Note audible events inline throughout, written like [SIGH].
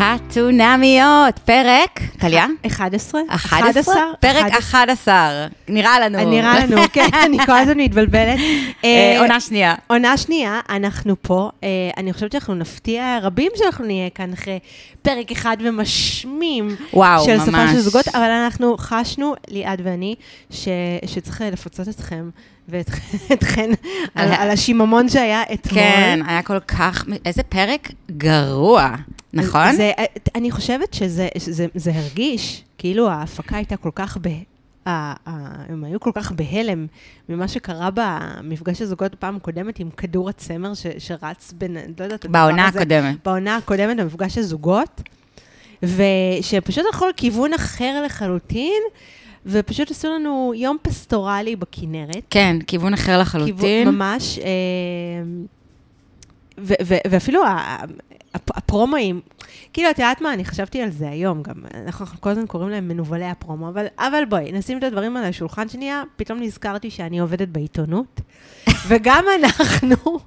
חתונמיות, פרק, טליה? 11? 11? פרק 11, נראה לנו. נראה לנו, [LAUGHS] כן, אני כל הזמן מתבלבלת. אה, עונה שנייה. עונה שנייה, אנחנו פה. אה, אני חושבת שאנחנו נפתיע רבים שאנחנו נהיה כאן אחרי פרק אחד ומשמים וואו, של שפה ממש. של זוגות, אבל אנחנו חשנו, ליעד ואני, שצריך לפצות אתכם ואתכן [LAUGHS] על השיממון שהיה אתמול. כן, היה כל כך, איזה פרק גרוע, נכון? זה, אני חושבת שזה זה, זה הרגיש, כאילו ההפקה הייתה כל כך ב... הם היו כל כך בהלם ממה שקרה במפגש הזוגות בפעם הקודמת עם כדור הצמר ש, שרץ בין, לא יודעת, בעונה הקודמת. בעונה הקודמת, במפגש הזוגות, ושפשוט הלכו לכיוון אחר לחלוטין, ופשוט עשו לנו יום פסטורלי בכנרת. כן, כיוון אחר לחלוטין. כיוון, ממש. אה, ו- ו- ואפילו הפרומואים, כאילו, את יודעת מה, אני חשבתי על זה היום גם, אנחנו כל הזמן קוראים להם מנוולי הפרומו, אבל, אבל בואי, נשים את הדברים על השולחן שנייה, פתאום נזכרתי שאני עובדת בעיתונות, [LAUGHS] וגם אנחנו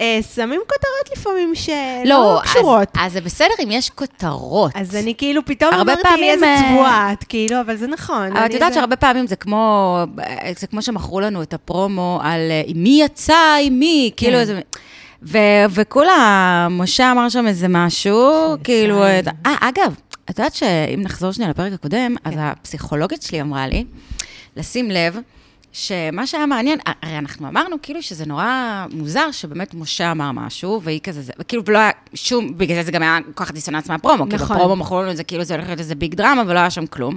אה, שמים כותרות לפעמים שלא לא, קשורות. אז, אז זה בסדר אם יש כותרות. אז אני כאילו פתאום אמרתי, פעמים, איזה אה, צבועה את, כאילו, אבל זה נכון. אבל את יודעת זה- שהרבה פעמים זה כמו, זה כמו שמכרו לנו את הפרומו על אה, מי יצא, עם מי, כאילו כן. איזה... ו- וכולה, משה אמר שם איזה משהו, כאילו... אה, אגב, את יודעת שאם נחזור שנייה לפרק הקודם, אז הפסיכולוגית שלי אמרה לי, לשים לב, שמה שהיה מעניין, הרי אנחנו אמרנו כאילו שזה נורא מוזר שבאמת משה אמר משהו, והיא כזה, זה, וכאילו לא היה שום, בגלל זה זה גם היה כל כך דיסוננס מהפרומו, כאילו נכון. הפרומו מכרו לנו את זה כאילו זה הולך להיות איזה ביג דרמה, ולא היה שם כלום.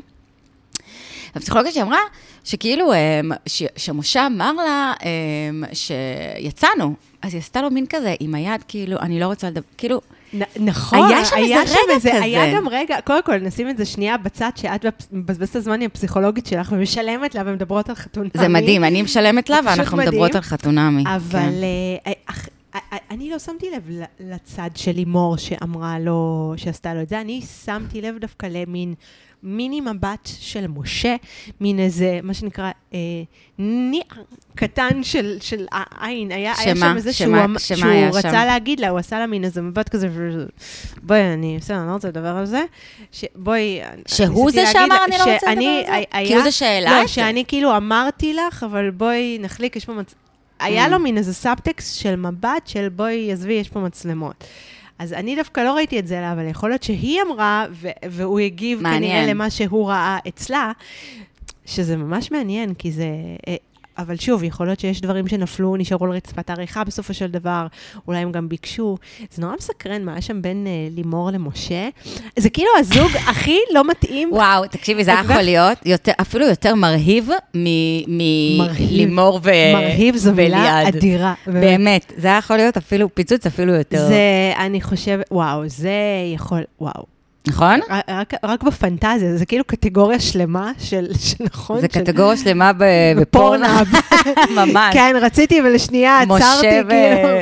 הפסיכולוגית שהיא אמרה, שכאילו, אמ, ש, שמשה אמר לה אמ, שיצאנו, אז היא עשתה לו מין כזה עם היד, כאילו, אני לא רוצה לדבר, כאילו, נ- נכון, היה שם איזה רגע כזה. היה גם רגע, קודם כל, נשים את זה שנייה בצד, שאת מבזבזת את הזמן עם הפסיכולוגית שלך ומשלמת לה ומדברות על חתונמי. זה מדהים, אני משלמת לה ואנחנו מדהים. מדברות על חתונמי. אבל כן. אה, אח- אה, אה, אני לא שמתי לב לצד של לימור שאמרה לו, שעשתה לו את זה, אני שמתי לב דווקא למין מיני מבט של משה, מין איזה, מה שנקרא, אה, ניע קטן של, של העין. היה, היה שמה? שם איזה שמה? שהוא, שמה שהוא היה רצה שם? להגיד לה, הוא עשה לה מין איזה מבט כזה, בואי, אני, בסדר, אני לא רוצה לדבר על זה. ש- בואי, שהוא זה שאמר, לה אני לא רוצה לדבר על זה? היה- כאילו זה שאלה לא, את זה. שאני כאילו אמרתי לך, אבל בואי נחליק, יש פה מצ... היה Mm. לו מין איזה סאבטקסט של מבט של בואי, עזבי, יש פה מצלמות. אז אני דווקא לא ראיתי את זה, אבל יכול להיות שהיא אמרה, ו- והוא הגיב מעניין. כנראה למה שהוא ראה אצלה, שזה ממש מעניין, כי זה... אבל שוב, יכול להיות שיש דברים שנפלו, נשארו על רצפת העריכה בסופו של דבר, אולי הם גם ביקשו. זה נורא מסקרן מה היה שם בין אה, לימור למשה. זה כאילו הזוג [LAUGHS] הכי לא מתאים וואו, תקשיבי, זה היה יכול להיות יותר, אפילו יותר מרהיב. מלימור ו... מרהיב זו מילה וליעד. אדירה. באמת. באמת, זה היה יכול להיות אפילו פיצוץ אפילו יותר. זה, אני חושבת, וואו, זה יכול, וואו. נכון? רק, רק בפנטזיה, זה כאילו קטגוריה שלמה של, [LAUGHS] של נכון? זה של- קטגוריה שלמה ב- [LAUGHS] בפורנאב. [LAUGHS] ממש. כן, רציתי, ולשנייה עצרתי, משה כאילו. ו...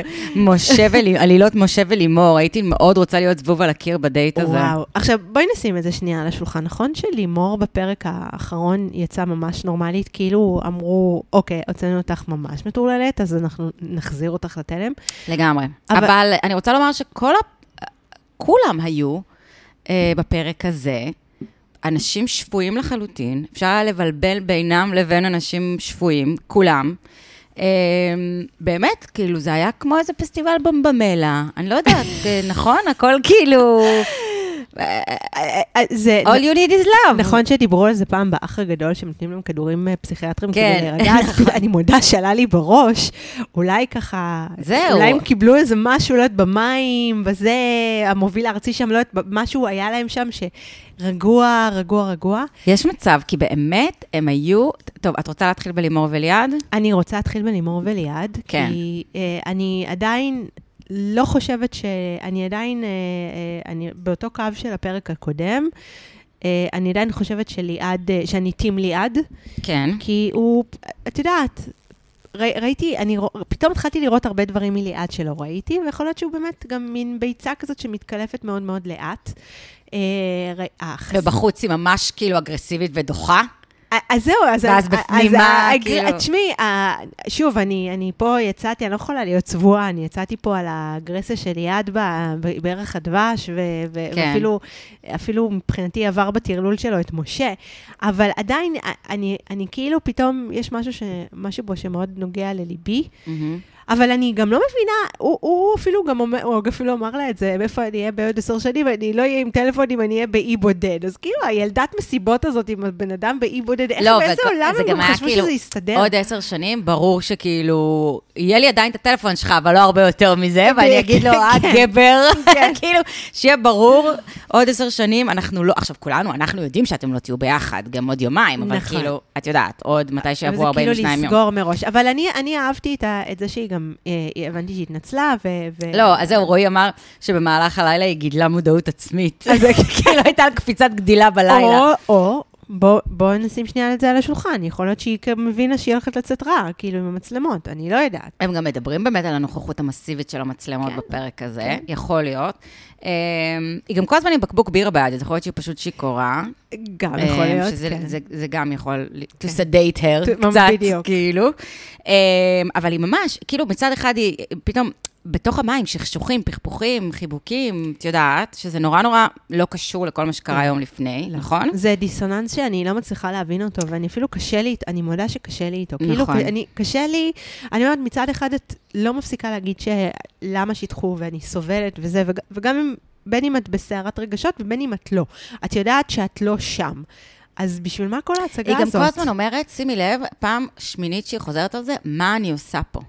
משה ועלילות משה ולימור, הייתי מאוד רוצה להיות זבוב על הקיר בדייט הזה. וואו. עכשיו, בואי נשים את זה שנייה על השולחן. נכון שלימור בפרק האחרון יצאה ממש נורמלית? כאילו אמרו, אוקיי, הוצאנו אותך ממש מטורללת, אז אנחנו נחזיר אותך לתלם. לגמרי. אבל- אבל אני רוצה לומר שכל ה... כולם היו בפרק הזה. אנשים שפויים לחלוטין, אפשר היה לבלבל בינם לבין אנשים שפויים, כולם. אה, באמת, כאילו, זה היה כמו איזה פסטיבל במבמלה, אני לא יודעת, אה, נכון? הכל כאילו, אה, אה, זה... all you need is love. נכון שדיברו על זה פעם באח הגדול, שנותנים להם כדורים אה, פסיכיאטריים כן. כדי להירגע, אז [LAUGHS] אני מודה שעלה לי בראש, אולי ככה, זהו. אולי הם קיבלו איזה משהו, לא יודעת, במים, וזה, המוביל הארצי שם, לא יודעת, משהו היה להם שם שרגוע, רגוע, רגוע. יש מצב, כי באמת הם היו, טוב, את רוצה להתחיל בלימור וליעד? אני רוצה להתחיל בלימור וליעד, כן. כי אה, אני עדיין לא חושבת שאני עדיין, אה, אה, אני באותו קו של הפרק הקודם, אה, אני עדיין חושבת שליעד, שאני טים ליעד, כן. כי הוא, את יודעת, ראי, ראיתי, אני פתאום התחלתי לראות הרבה דברים מליעד שלא ראיתי, ויכול להיות שהוא באמת גם מין ביצה כזאת שמתקלפת מאוד מאוד לאט. ובחוץ היא ממש כאילו אגרסיבית ודוחה. אז זהו, אז... ואז אז- בפנימה, כאילו- תשמעי, שוב, אני אני פה יצאתי, אני לא יכולה להיות צבועה, אני יצאתי פה על האגרסיה של ב- בערך הדבש, ו- ו- כן. ואפילו אפילו מבחינתי עבר בטרלול שלו את משה, אבל עדיין, אני אני כאילו פתאום, יש משהו ש- משהו בו שמאוד נוגע לליבי. מהמם. אבל אני גם לא מבינה, הוא, הוא אפילו גם אומר, הוא אפילו אמר לה את זה, מאיפה אני אהיה בעוד עשר שנים, אני לא אהיה עם טלפון אם אני אהיה באי בודד. אז כאילו, הילדת מסיבות הזאת עם הבן אדם באי בודד, איך, לא, באיזה עולם הם גם חשבו כאילו שזה יסתדר? עוד עשר שנים, ברור שכאילו, יהיה לי עדיין את הטלפון שלך, אבל לא הרבה יותר מזה, ואני [LAUGHS] אגיד לו, את כן. גבר, כן. [LAUGHS] כאילו, שיהיה ברור, עוד עשר שנים, אנחנו לא, עכשיו, כולנו, אנחנו יודעים שאתם לא תהיו ביחד, גם עוד יומיים, אבל נכון. כאילו, את יודעת, עוד מתי שיעברו וזה כאילו 42 יום. לסגור מראש. אבל אני, אני אהבתי את, ה, את זה שהיא גם, אה, הבנתי שהיא התנצלה, ו... ו... לא, אז זהו, רועי אמר שבמהלך הלילה היא גידלה מודעות עצמית. [LAUGHS] אז כאילו הייתה קפיצת גדילה בלילה. או, או, בוא, בוא נשים שנייה את זה על השולחן. יכול להיות שהיא מבינה שהיא הולכת לצאת רע, כאילו, עם המצלמות, אני לא יודעת. הם גם מדברים באמת על הנוכחות המסיבית של המצלמות כן. בפרק הזה, כן. יכול להיות. אמ, היא גם כל הזמן עם בקבוק בירה ביד, אז יכול להיות שהיא פשוט שיכורה. גם יכול אמ, להיות, שזה- כן. זה- זה גם יכול to sedate her ת- קצת, בדיוק. כאילו. אמ, אבל היא ממש, כאילו מצד אחד היא פתאום... בתוך המים, שכשוכים, פכפוכים, חיבוקים, את יודעת, שזה נורא נורא לא קשור לכל מה שקרה יום לפני, נכון? זה דיסוננס שאני לא מצליחה להבין אותו, ואני אפילו קשה לי, אני מודה שקשה לי איתו. כאילו, נכון. אני, קשה לי, אני אומרת, מצד אחד את לא מפסיקה להגיד שלמה שיתחו ואני סובלת וזה, וג- וגם אם, בין אם את בסערת רגשות ובין אם את לא. את יודעת שאת לא שם. אז בשביל מה כל ההצגה היא הזאת? גם כל הזמן אומרת, שימי לב, פעם שמינית שהיא חוזרת על זה, מה אני עושה פה?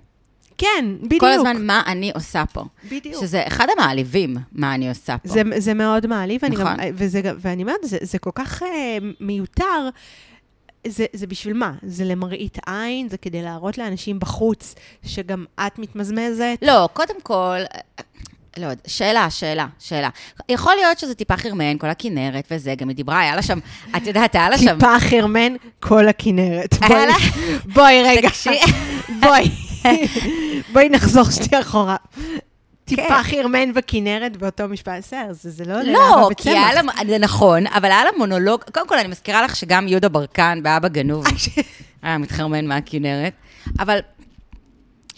כן, בדיוק. כל הזמן מה אני עושה פה. בדיוק. שזה אחד המעליבים, מה אני עושה פה. זה, זה מאוד מעליב, נכון. גם, וזה, ואני אומרת, זה, זה כל כך אה, מיותר. זה, זה בשביל מה? זה למראית עין? זה כדי להראות לאנשים בחוץ שגם את מתמזמזת? לא, קודם כל, לא יודע, שאלה, שאלה, שאלה. יכול להיות שזה טיפה חרמן, כל הכנרת וזה, גם היא דיברה, היה לה שם, את יודעת, היה לה שם... טיפה חרמן, כל הכנרת. היה בואי, רגע. בואי, בואי נחזור שנייה אחורה. טיפה כן. חרמן וכנרת באותו משפט, בסדר, זה, זה לא עולה לא, כי היה. לה, זה נכון, אבל היה לה מונולוג, קודם כל, אני מזכירה לך שגם יהודה ברקן באבא גנוב [LAUGHS] היה מתחרמן מהכנרת, אבל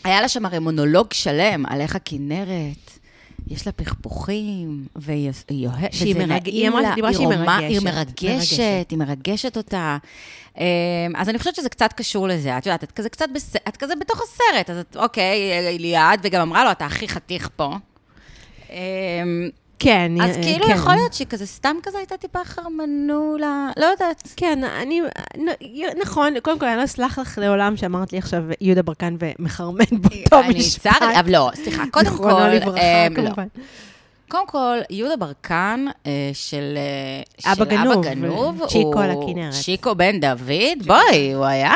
היה לה שם הרי מונולוג שלם על איך הכנרת, יש לה פכפוכים, והיא היא אוהבת, וזה מרג- נעים היא לה, דיברה שהיא רומה- היא מרגשת, מרגשת, מרגשת. היא מרגשת אותה. אמ, אז אני חושבת שזה קצת קשור לזה, את יודעת, את כזה קצת, בס... את כזה בתוך הסרט, אז את, אוקיי, ליעד, וגם אמרה לו, אתה הכי חתיך פה. כן, אז אה, כאילו כן. יכול להיות שהיא כזה סתם כזה הייתה טיפה חרמנולה, לא יודעת. כן, אני, נכון, קודם כל, אני לא אסלח לך לעולם שאמרת לי עכשיו יהודה ברקן ומחרמן באותו אני משפט. צר, אבל לא, סליחה, קודם כל, זיכרונו לברכה, אמ, לא. כמובן. קודם כל, יהודה ברקן אה, של אה, אבא של גנוב, גנוב, צ'יקו הוא- על הכנרת. צ'יקו בן דוד, בואי, הוא היה,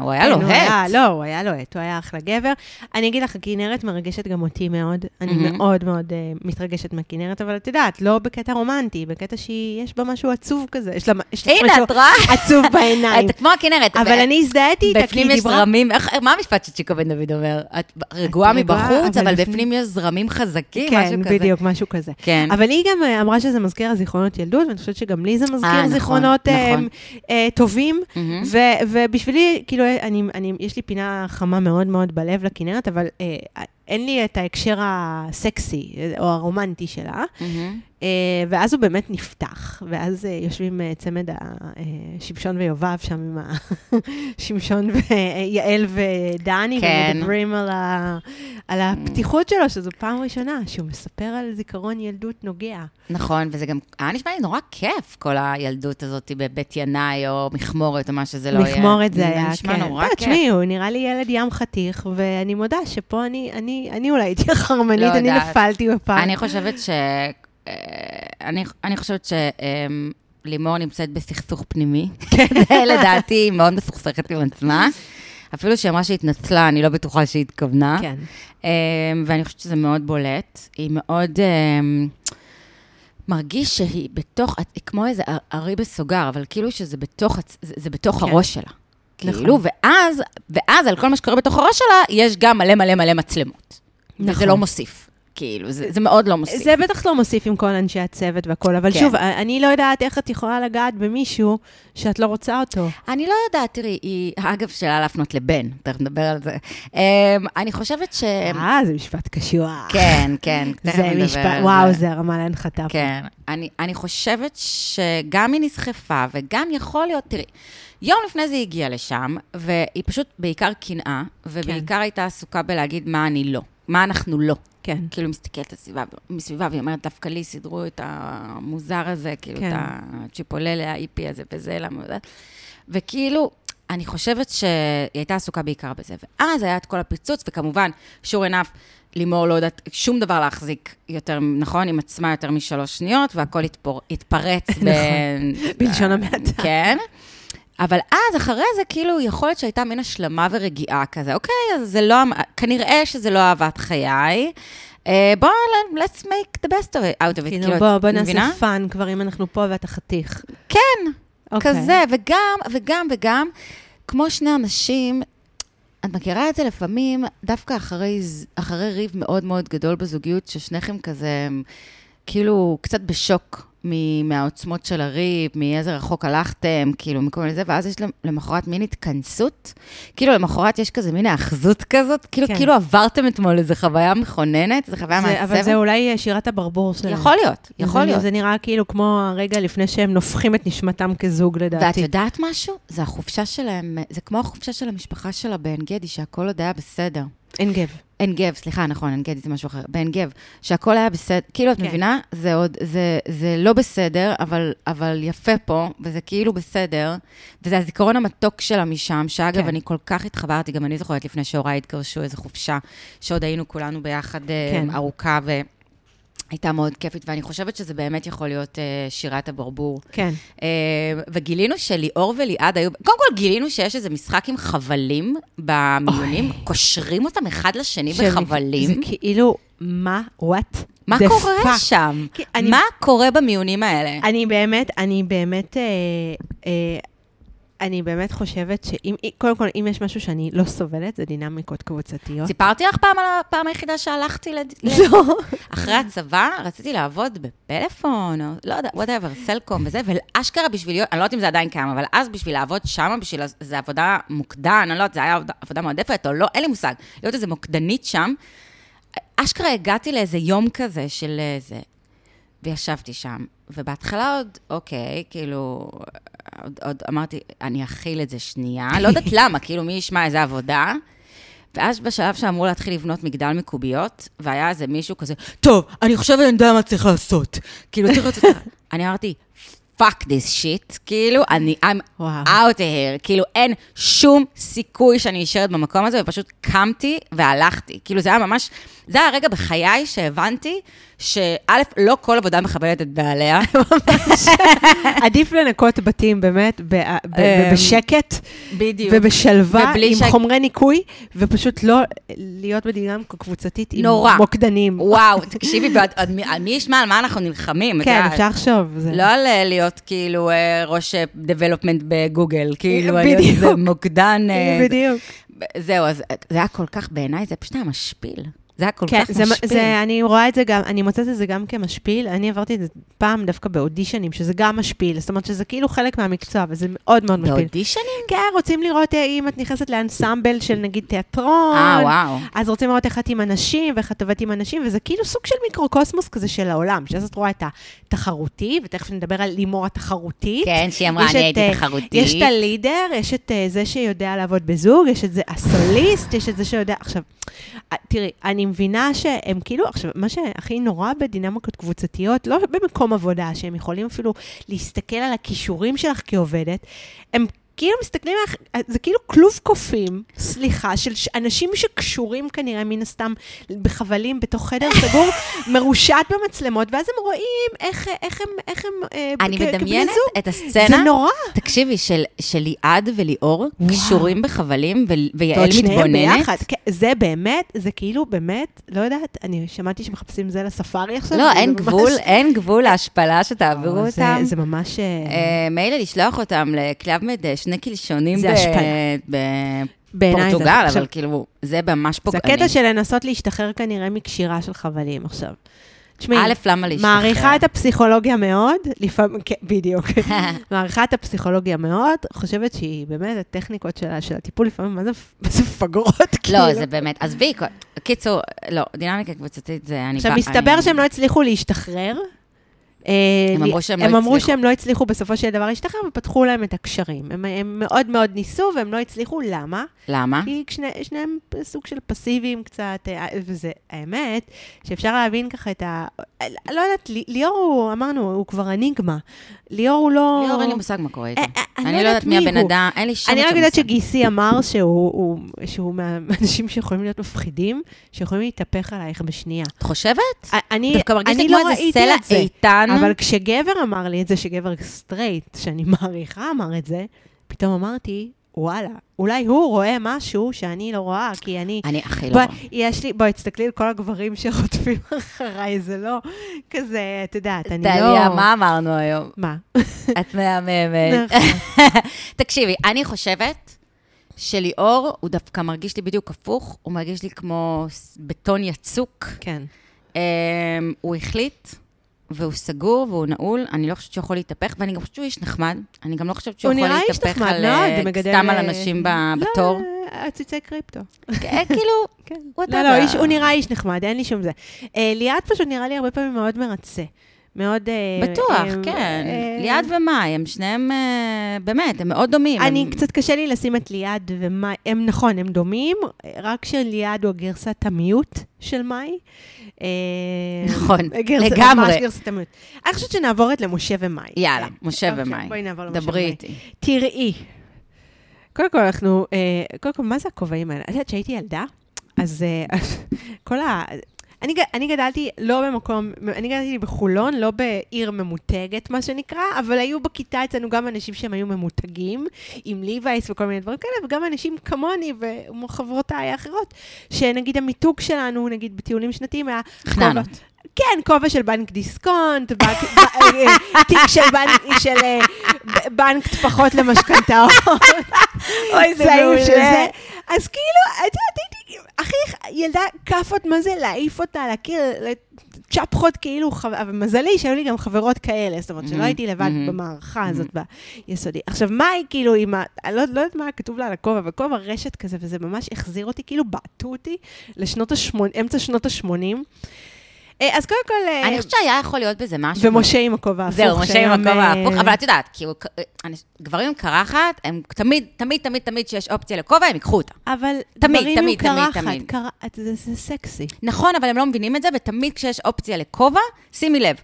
הוא היה כן, הוא היה- לוהט. לא, הוא היה לוהט, הוא היה אחלה גבר. אני אגיד לך, הכנרת מרגשת גם אותי מאוד. אני מהמם. מאוד מאוד אה, מתרגשת מהכנרת, אבל את יודעת, לא בקטע רומנטי, בקטע שיש בה משהו עצוב כזה. יש לה יש לה הנה, משהו את רואה? עצוב בעיניים. [LAUGHS] את כמו הכנרת. אבל ב- אני הזדהיתי איתה, כי בפנים היא יש דיברה... זרמים, איך- מה המשפט שצ'יקו בן דוד אומר? את רגועה מבחוץ, אבל בפנים- בפנים יש זרמים חזקים, משהו כן, כזה. בדיוק, משהו כזה. כן. אבל היא גם אה, אמרה שזה מזכיר זיכרונות ילדות, ואני חושבת שגם לי זה אה, מזכיר נכון, זיכרונות אה, נכון. אה, טובים. מהמם. ו- ובשבילי, כאילו, אני, אני, יש לי פינה חמה מאוד מאוד בלב לכנרת, אבל אין לי את ההקשר הסקסי או הרומנטי שלה. מהמם. אה, ואז הוא באמת נפתח, ואז אה, יושבים אה, צמד השמשון ויובב שם עם ה... [LAUGHS] שמשון ויעל ודני, כן. ומדברים על, ה... על הפתיחות שלו, שזו פעם ראשונה שהוא מספר על זיכרון ילדות נוגע. נכון, וזה גם היה נשמע לי נורא כיף, כל הילדות הזאת בבית ינאי, או מכמורת, או מה שזה לא יהיה. מכמורת זה היה, נשמע כן. נורא לא, כיף. תשמעי, הוא נראה לי ילד ים חתיך, ואני מודה שפה אני, אני, אני אולי הייתי [LAUGHS] החרמנית, לא אני יודעת. נפלתי בפעם. אני חושבת ש... אה, אני, אני חושבת שלימור נמצאת בסכסוך פנימי. [LAUGHS] זה לדעתי, היא מאוד מסוכסכת עם עצמה. אפילו שהיא אמרה שהתנצלה, אני לא בטוחה שהיא התכוונה. כן. אה, ואני חושבת שזה מאוד בולט. היא מאוד... אה, מרגיש שהיא בתוך, היא כמו איזה ארי בסוגר, אבל כאילו שזה בתוך, זה, זה בתוך כן. הראש שלה. נכון. כאילו, ואז, ואז על כל מה שקורה בתוך הראש שלה, יש גם מלא מלא מלא מצלמות. נכון. וזה לא מוסיף. כאילו, זה, זה מאוד לא מוסיף. זה בטח לא מוסיף עם כל אנשי הצוות והכול, אבל כן. שוב, אני לא יודעת איך את יכולה לגעת במישהו שאת לא רוצה אותו. אני לא יודעת, תראי, היא, אגב, שאלה להפנות לבן, תכף נדבר על זה. אמ, אני חושבת ש... אה, זה משפט קשוח. כן, כן, [LAUGHS] תכף זה נדבר משפט, על וואו, זה הרמה להנחתה. כן. אני, אני חושבת שגם היא נסחפה, וגם יכול להיות, תראי, יום לפני זה היא הגיעה לשם, והיא פשוט בעיקר קנאה, ובעיקר כן. הייתה עסוקה בלהגיד מה אני לא, מה אנחנו לא. כן. כאילו, מסתכלת מסביבה, והיא אומרת, דווקא לי סידרו את המוזר הזה, כאילו, כן. את הצ'יפוללה, האיפי הזה וזה, למה. וכאילו, אני חושבת שהיא הייתה עסוקה בעיקר בזה. ואז היה את כל הפיצוץ, וכמובן, sure enough, לימור לא יודעת שום דבר להחזיק יותר, נכון? עם עצמה יותר משלוש שניות, והכל התפור, התפרץ. ב... [LAUGHS] נכון. בלשון המעטה. כן. אבל אז, אחרי זה, כאילו, יכול להיות שהייתה מין השלמה ורגיעה כזה. אוקיי, אז זה לא, כנראה שזה לא אהבת חיי. אה, בואו, let's make the best of it, out of it. כאילו, בוא, בוא? נעשה fun כבר אם אנחנו פה ואתה חתיך. כן, אוקיי. כזה, וגם, וגם, וגם, כמו שני אנשים, את מכירה את זה לפעמים, דווקא אחרי, אחרי ריב מאוד מאוד גדול בזוגיות, ששניכם כזה, כאילו, קצת בשוק מהעוצמות של הריב, מאיזה רחוק הלכתם, כאילו, מכל מיני זה, ואז יש למ- למחרת מין התכנסות. כאילו, למחרת יש כזה מין האחזות כזאת, כאילו, כן. כאילו עברתם אתמול איזו חוויה מכוננת, איזו חוויה מעצבת. אבל זה אולי אה, שירת הברבור שלהם. יכול להיות, יכול זה- להיות. זה נראה כאילו כמו הרגע לפני שהם נופחים את נשמתם כזוג, ואת לדעתי. יודעת משהו? זה החופשה שלהם, זה כמו החופשה של המשפחה שלה בעין גדי, שהכל עוד היה בסדר. אין גב. עין גב, סליחה, נכון, עין גדי זה משהו אחר. בעין גב, שהכל היה בסדר, כאילו, את כן. מבינה? זה עוד, זה, זה לא בסדר, אבל, אבל יפה פה, וזה כאילו בסדר, וזה הזיכרון המתוק שלה משם, שאגב, כן. אני כל כך התחברתי, גם אני זוכרת לפני שהוריי התגרשו, איזו חופשה, שעוד היינו כולנו ביחד אה, כן. ארוכה, והייתה מאוד כיפית, ואני חושבת שזה באמת יכול להיות אה, שירת הברבור. כן. אה, וגילינו שליאור וליעד היו, קודם כל גילינו שיש איזה משחק עם חבלים במיונים, קושרים אותם אחד לשני שהם- בחבלים. זה כאילו, מה? what? מה the קורה fuck? שם? אני- מה קורה במיונים האלה? אני באמת, אני באמת, אה, אה, אני באמת חושבת שאם, קודם כל, אם יש משהו שאני לא סובלת, זה דינמיקות קבוצתיות. סיפרתי לך פעם על הפעם היחידה שהלכתי לד... [LAUGHS] לא. אחרי הצבא, רציתי לעבוד בפלאפון, או לא יודע, whatever, סלקום וזה, ואשכרה בשביל להיות, אני לא יודעת אם זה עדיין קיים, אבל אז בשביל לעבוד שם, בשביל, זה עבודה מוקדן, אני לא יודעת, זה היה עבודה, עבודה מועדפת או לא, אין לי מושג. להיות איזה מוקדנית שם, אשכרה הגעתי לאיזה יום כזה של איזה, וישבתי שם, ובהתחלה עוד, אוקיי, כאילו, עוד, עוד אמרתי, אני אכיל את זה שנייה, לא יודעת [LAUGHS] למה, כאילו, מי ישמע איזה עבודה. ואז בשלב שאמרו להתחיל לבנות מגדל מקוביות, והיה איזה מישהו כזה, טוב, אני חושבת אני יודע מה צריך לעשות. כאילו, צריך לעשות... [LAUGHS] אני אמרתי, fuck this shit, כאילו, אני, I'm וואו. out here, כאילו, אין שום סיכוי שאני נשארת במקום הזה, ופשוט קמתי והלכתי. כאילו, זה היה ממש, זה היה הרגע בחיי שהבנתי שא', לא כל עבודה מכבדת את בעליה. [LAUGHS] עדיף לנקות בתים, באמת, אמ, בשקט בדיוק. ובשלווה, עם שה- חומרי ניקוי, ופשוט לא להיות בדינמיקה קבוצתית עם נורא. מוקדנים. וואו, [LAUGHS] תקשיבי, ועוד- עוד מי ישמע על מה אנחנו נלחמים? כן. אפשר לחשוב. זה- לא על אה, להיות כאילו אה, ראש דבלופמנט בגוגל, כאילו, על להיות בדיוק. איזה מוקדן. אה, בדיוק. זה- זהו, אז אה, זה היה כל כך, בעיניי, זה פשוט היה משפיל. זה היה כל כן, כך זה, משפיל. זה, אני רואה את זה גם, אני מוצאת את זה גם כמשפיל. אני עברתי את זה פעם דווקא באודישנים, שזה גם משפיל. זאת אומרת שזה כאילו חלק מהמקצוע, וזה מאוד מאוד משפיל. באודישנים? כן, רוצים לראות אה, אם את נכנסת לאנסמבל של נגיד תיאטרון. אה, וואו. אז רוצים לראות איך את עם אנשים, ואיך את עובדת עם אנשים, וזה כאילו סוג של מיקרוקוסמוס כזה של העולם, שאז את רואה את התחרותי, ותכף נדבר על לימור התחרותית. כן, שהיא אמרה, אני את, הייתי אה, תחרותית. יש את הלידר, יש את אה, זה שיודע לעבוד בזוג, יש את זה הסוליסט, יש את זה שיודע... עכשיו, תראי, אני מבינה שהם כאילו, עכשיו, מה שהכי נורא בדינמיקות קבוצתיות, לא במקום עבודה, שהם יכולים אפילו להסתכל על הכישורים שלך כעובדת, הם כאילו מסתכלים עליך, זה כאילו כלוב קופים, סליחה, של אנשים שקשורים כנראה מן הסתם בחבלים בתוך חדר סגור, [LAUGHS] מרושת במצלמות, ואז הם רואים איך, איך הם, איך הם אה, אני כ- כבני מדמיינת זוג. את זה הסצנה. נורא. תקשיבי, של של ליעד וליאור, וואו. קשורים בחבלים, ו- ויעל ועוד שניהם מתבוננת. ביחד. כן, זה באמת, זה כאילו באמת, לא יודעת, אני שמעתי שמחפשים זה לספארי עכשיו. לא, זה אין גבול, אין גבול להשפלה שתעבירו זה- אותם. זה ממש... אה, אה, מילא לשלוח אותם לכלב מדשנה שני קלשונים זה ב- זה- בפורטוגל, אבל כאילו, זה ממש זה פוגעני. הקטע של לנסות להשתחרר כנראה מקשירה של חבלים עכשיו. תשמעי, א', למה להשתחרר? מעריכה את הפסיכולוגיה מאוד, לפעמים, כן, בדיוק. [LAUGHS] מעריכה את הפסיכולוגיה מאוד, חושבת שהיא באמת, הטכניקות שלה, של הטיפול לפעמים, מה זה מה זה מפגרות, כאילו. לא, זה באמת. עזבי, קיצור, לא, דינמיקה קבוצתית זה... אני עכשיו, מסתבר שהם לא הצליחו להשתחרר. אה, הם אמרו שהם לא הם אמרו הצליחו. שהם לא הצליחו בסופו של דבר להשתחרר, ופתחו להם את הקשרים. הם, הם מאוד מאוד ניסו, והם לא הצליחו, למה? למה? כי שני, שניהם סוג של פסיביים קצת, אה, וזה, האמת, שאפשר להבין ככה את ה... לא יודעת, לי- ליאור הוא, אמרנו, הוא כבר אניגמה. ליאור הוא לא... ליאור, אין לי מושג מה קורה איתו. אה, אה, אני לא יודעת מי הבן אדם, אין לי של אני. רק יודעת שגיסי אמר שהוא, הוא, שהוא מהאנשים שיכולים להיות מפחידים, שיכולים להתהפך עלייך בשנייה. את חושבת? אני, דווקא מרגיש לי כמו לא איזה סלע. איתן. אבל כשגבר אמר לי את זה, שגבר סטרייט, שאני [LAUGHS] מעריכה אמר את זה, פתאום אמרתי, וואלה, אולי הוא רואה משהו שאני לא רואה, כי אני... אני הכי לא רואה. יש לי, בואי, תסתכלי על כל הגברים שרודפים [LAUGHS] אחריי, זה לא כזה, את יודעת, אני לא... דליה, מה אמרנו היום? מה? [LAUGHS] את מהממת. נכון. תקשיבי, אני חושבת שליאור, הוא דווקא מרגיש לי בדיוק הפוך, הוא מרגיש לי כמו בטון יצוק. כן. אמ, הוא החליט, והוא סגור והוא נעול, אני לא חושבת שהוא יכול להתהפך, ואני גם חושבת שהוא איש נחמד. אני גם לא חושבת שהוא הוא יכול להתהפך על, מאוד, אה, מגדל... סתם על אה, אנשים ב- בתור. לא, עציצי קריפטו. [LAUGHS] כאילו, כן. לא, לא, איש, הוא נראה איש נחמד, אין לי שום זה. ליאת פשוט נראה לי הרבה פעמים מאוד מרצה. מאוד... אה, בטוח, אה, כן. אה, ליעד ומאי, הם שניהם, אה, באמת, הם מאוד דומים. אני, הם- קצת קשה לי לשים את ליעד ומאי, הם נכון, הם דומים, רק שליעד הוא הגרסת המיעוט של מאי. נכון, גרסת- לגמרי. ממש גרסת המיעוט. אני חושבת שנעבור את למשה ומאי. יאללה, כן. משה אוקיי, ומאי. בואי נעבור למשה דברי ומאי. איתי. תראי, קודם כל אנחנו, קודם כל, מה זה הכובעים האלה? את יודעת שהייתי ילדה, אז [LAUGHS] כל ה... אני, אני גדלתי לא במקום, אני גדלתי בחולון, לא בעיר ממותגת, מה שנקרא, אבל היו בכיתה אצלנו גם אנשים שהם היו ממותגים, עם ליווייס וכל מיני דברים כאלה, וגם אנשים כמוני וחברותיי האחרות, שנגיד המיתוג שלנו, נגיד בטיולים שנתיים, היה חננות. כן, כובע של בנק דיסקונט, בנק, אה, תיק של בנק, של אה, בנק טפחות למשכנתאות. אוי, זה מעולה. אז כאילו, את יודעת, הייתי, הכי ילדה כאפות, מה זה להעיף אותה, להכיר, צ'פחות כאילו, אבל מזלי שהיו לי גם חברות כאלה, זאת אומרת שלא הייתי לבד. במערכה הזאת ביסודי. עכשיו, מה היא כאילו עם ה... אני לא לא יודעת מה כתוב לה על הכובע, אבל כובע רשת כזה, וזה ממש החזיר אותי, כאילו בעטו אותי לשנות ה-80, אמצע שנות ה-80. אז קודם כל... אה, אני חושבת שהיה יכול להיות בזה משהו. ומשה עם הכובע ההפוך. זהו, משה עם הכובע אה, ההפוך, אבל את יודעת, כאילו, גברים עם קרחת, הם תמיד, תמיד, תמיד, תמיד שיש אופציה לכובע, הם ייקחו אותה. אבל תמיד, גברים עם תמיד, תמיד, קרחת, תמיד. קר- זה זה סקסי. נכון, אבל הם לא מבינים את זה, ותמיד כשיש אופציה לכובע, שימי לב.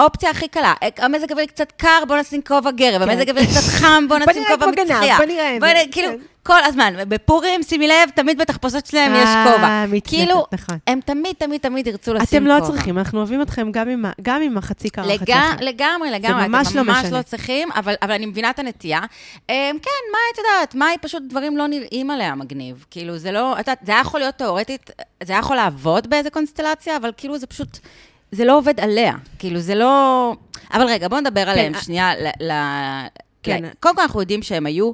האופציה הכי קלה, אה, המזג האוויר קצת קר, בוא נשים כובע גרב, כן. המזג האוויר קצת חם, בוא בוא נשים כובע כמו גנב, מצחייה. בוא נראה את בוא זה, נראה, כאילו, כן. כל הזמן. בפורים, שימי לב, תמיד בתחפושות שלהם יש אה, כובע. כאילו, נכון. הם תמיד, תמיד, תמיד ירצו לשים אתם כובע. לא צריכים, אנחנו אוהבים אתכם גם עם החצי קרחת לג... שלכם. לגמרי, לגמרי, ממש אתם לא ממש משנה. לא צריכים, אבל, אבל אני מבינה את הנטייה. אמ, כן, מה את יודעת? מה היא פשוט דברים לא נראים עליה מגניב. כאילו, זה לא, את יודעת, זה היה יכול להיות תיאורטית, זה היה יכול לעבוד באיזה קונסטלציה, אבל כאילו זה פשוט, זה לא עובד עליה. כאילו, זה לא... אבל רגע, בואו נדבר עליהם אה- שנייה. ל... ל... כן. ל... קודם כל, אנחנו יודעים שהם היו...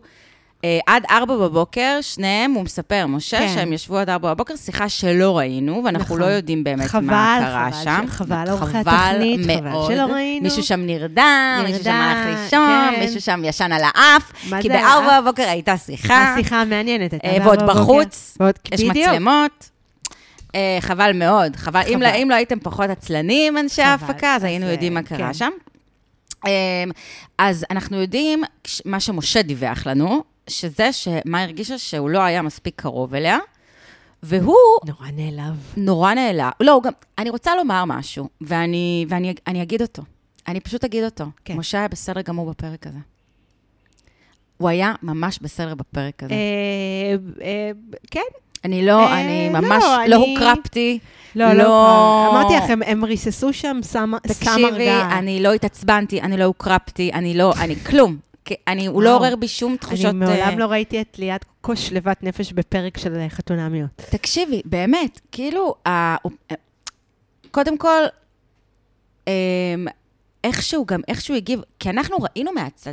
אה, עד ארבע בבוקר, שניהם, הוא מספר, משה, כן. שהם ישבו עד ארבע בבוקר, שיחה שלא ראינו, ואנחנו נכון. לא יודעים באמת חבל, מה קרה חבל שם. ש- חבל, עורכי התוכנית, חבל מאוד. שלא ראינו. מישהו שם נרדם, מישהו שם הלך נרדם, לישון, כן. מישהו שם ישן על האף, כי בארבע? בבוקר הייתה שיחה, השיחה המעניינת הייתה. אה, ועוד. בחוץ, יש. מצלמות. אה, חבל מאוד, חבל. אם חבל. לא- אם לא הייתם פחות עצלנים, אנשי ההפקה, אז היינו אה, יודעים מה קרה כן. שם. אה, אז אנחנו יודעים, מה שמשה דיווח לנו, שזה שמה הרגישה שהוא לא היה מספיק קרוב אליה, והוא נורא נעלב. נורא נעלב. לא, גם, אני רוצה לומר משהו, ואני, ואני אני אגיד אותו. אני פשוט אגיד אותו. כן. כן. משה היה בסדר גמור בפרק הזה. הוא היה ממש בסדר בפרק הזה. אה, אה, כן, אני לא, אה, אני לא, ממש לא הוקרפתי. לא, לא. לא. אמרתי לך, הם- הם ריססו שם סמר תקשיבי, דעת. אני לא התעצבנתי, אני לא הוקרפתי, אני לא, אני כלום. אני, הוא לא. עורר בי שום תחושות... אני מעולם אה, לא ראיתי את ליאת כה שלוות נפש בפרק של אה, חתונמיות. תקשיבי, באמת, כאילו, ה- קודם כל, אמ, איכשהו גם, איכשהו הגיב, כי אנחנו ראינו מהצד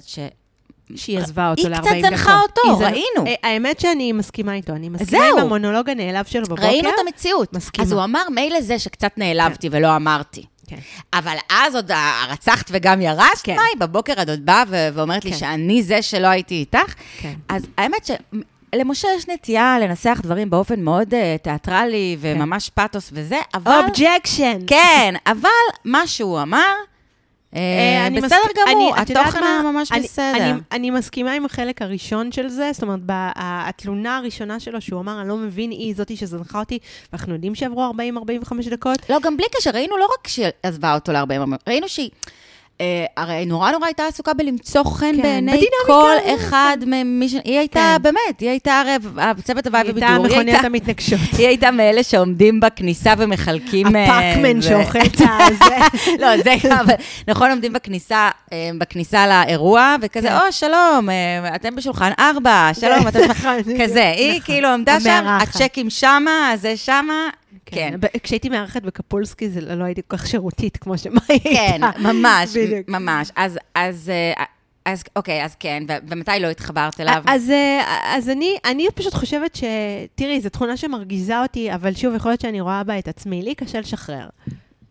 שהיא עזבה אותו היא ל-40 קצת דקות. זנחה אותו, היא זנ- ראינו. אה, האמת שאני מסכימה איתו, אני מסכימה. עם המונולוג הנעלב שלו בבוקר. ראינו את המציאות. מסכימה. אז הוא אמר, מילא זה שקצת נעלבתי ולא אמרתי. כן. אבל אז עוד הרצחת וגם ירשת, כן. מאי, בבוקר את עוד באה ואומרת לי כן. שאני זה שלא הייתי איתך. כן. אז האמת שלמשה יש נטייה לנסח דברים באופן מאוד אה, תיאטרלי וממש פתוס וזה, אבל... objection. כן, אבל מה שהוא אמר, בסדר מסכ- גמור, אני- את יודעת התוכן? היה ממש אני- בסדר. אני, אני מסכימה עם החלק הראשון של זה, זאת אומרת, התלונה הראשונה שלו, שהוא אמר, אני לא מבין, היא זאתי שזנחה אותי, ואנחנו יודעים שעברו 40-45 דקות. לא, גם בלי קשר, ראינו לא רק שהיא עזבה אותו ל-40, ראינו שהיא... אה, הרי נורא נורא הייתה עסוקה בלמצוא חן כן, בעיני כל כן. אחד ממי ש... היא הייתה, כן. באמת, היא הייתה הרי צוות הוואי היא ובידור. הייתה היא הייתה- המתנגשות. היא הייתה מאלה שעומדים בכניסה ומחלקים... אה, הפאקמן שאוכל [LAUGHS] את הזה. לא, זה גם, אבל נכון, עומדים בכניסה, אה, בכניסה לאירוע, וכזה, כן. או, שלום, אה, אתם בשולחן ארבע, שלום, אתם... [LAUGHS] נכון, כזה, היא נכון. כאילו עמדה שם. הצ'קים שמה, זה שמה, כן. ב- כשהייתי מארחת בקפולסקי, זה לא לא הייתי כל כך שירותית כמו שמה היא כן, הייתה. ממש, בדיוק. ממש. אז, אז, אה, אז, אוקיי, אז כן, ומתי לא התחברת אליו? אז, אה, אז אני, אני פשוט חושבת ש... תראי, זו תכונה שמרגיזה אותי, אבל שוב, יכול להיות שאני רואה בה את עצמי. לי קשה לשחרר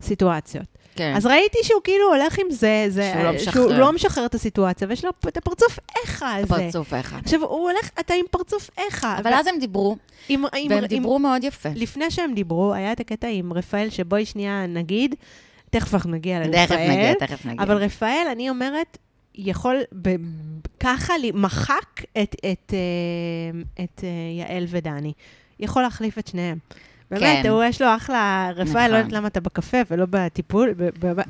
סיטואציות. כן. אז ראיתי שהוא כאילו הולך עם זה, זה שהוא לא שהוא משחרר. לא משחרר את הסיטואציה, ויש לו את הפרצוף איכה הזה. פרצוף אחד. עכשיו, הוא הולך, אתה עם פרצוף איכה. אבל אז הם דיברו, עם, עם, והם עם, דיברו מאוד יפה. לפני שהם דיברו, היה את הקטע עם רפאל, שבואי שנייה נגיד, תכף אנחנו נגיע לרפאל. תכף נגיע, תכף נגיע. אבל רפאל, אני אומרת, יכול ב- ככה מחק את, את, אה, את אה, יעל ודני. יכול להחליף את שניהם. באמת, כן. הוא יש לו אחלה, נכון. לא יודעת למה אתה בקפה ולא בטיפול.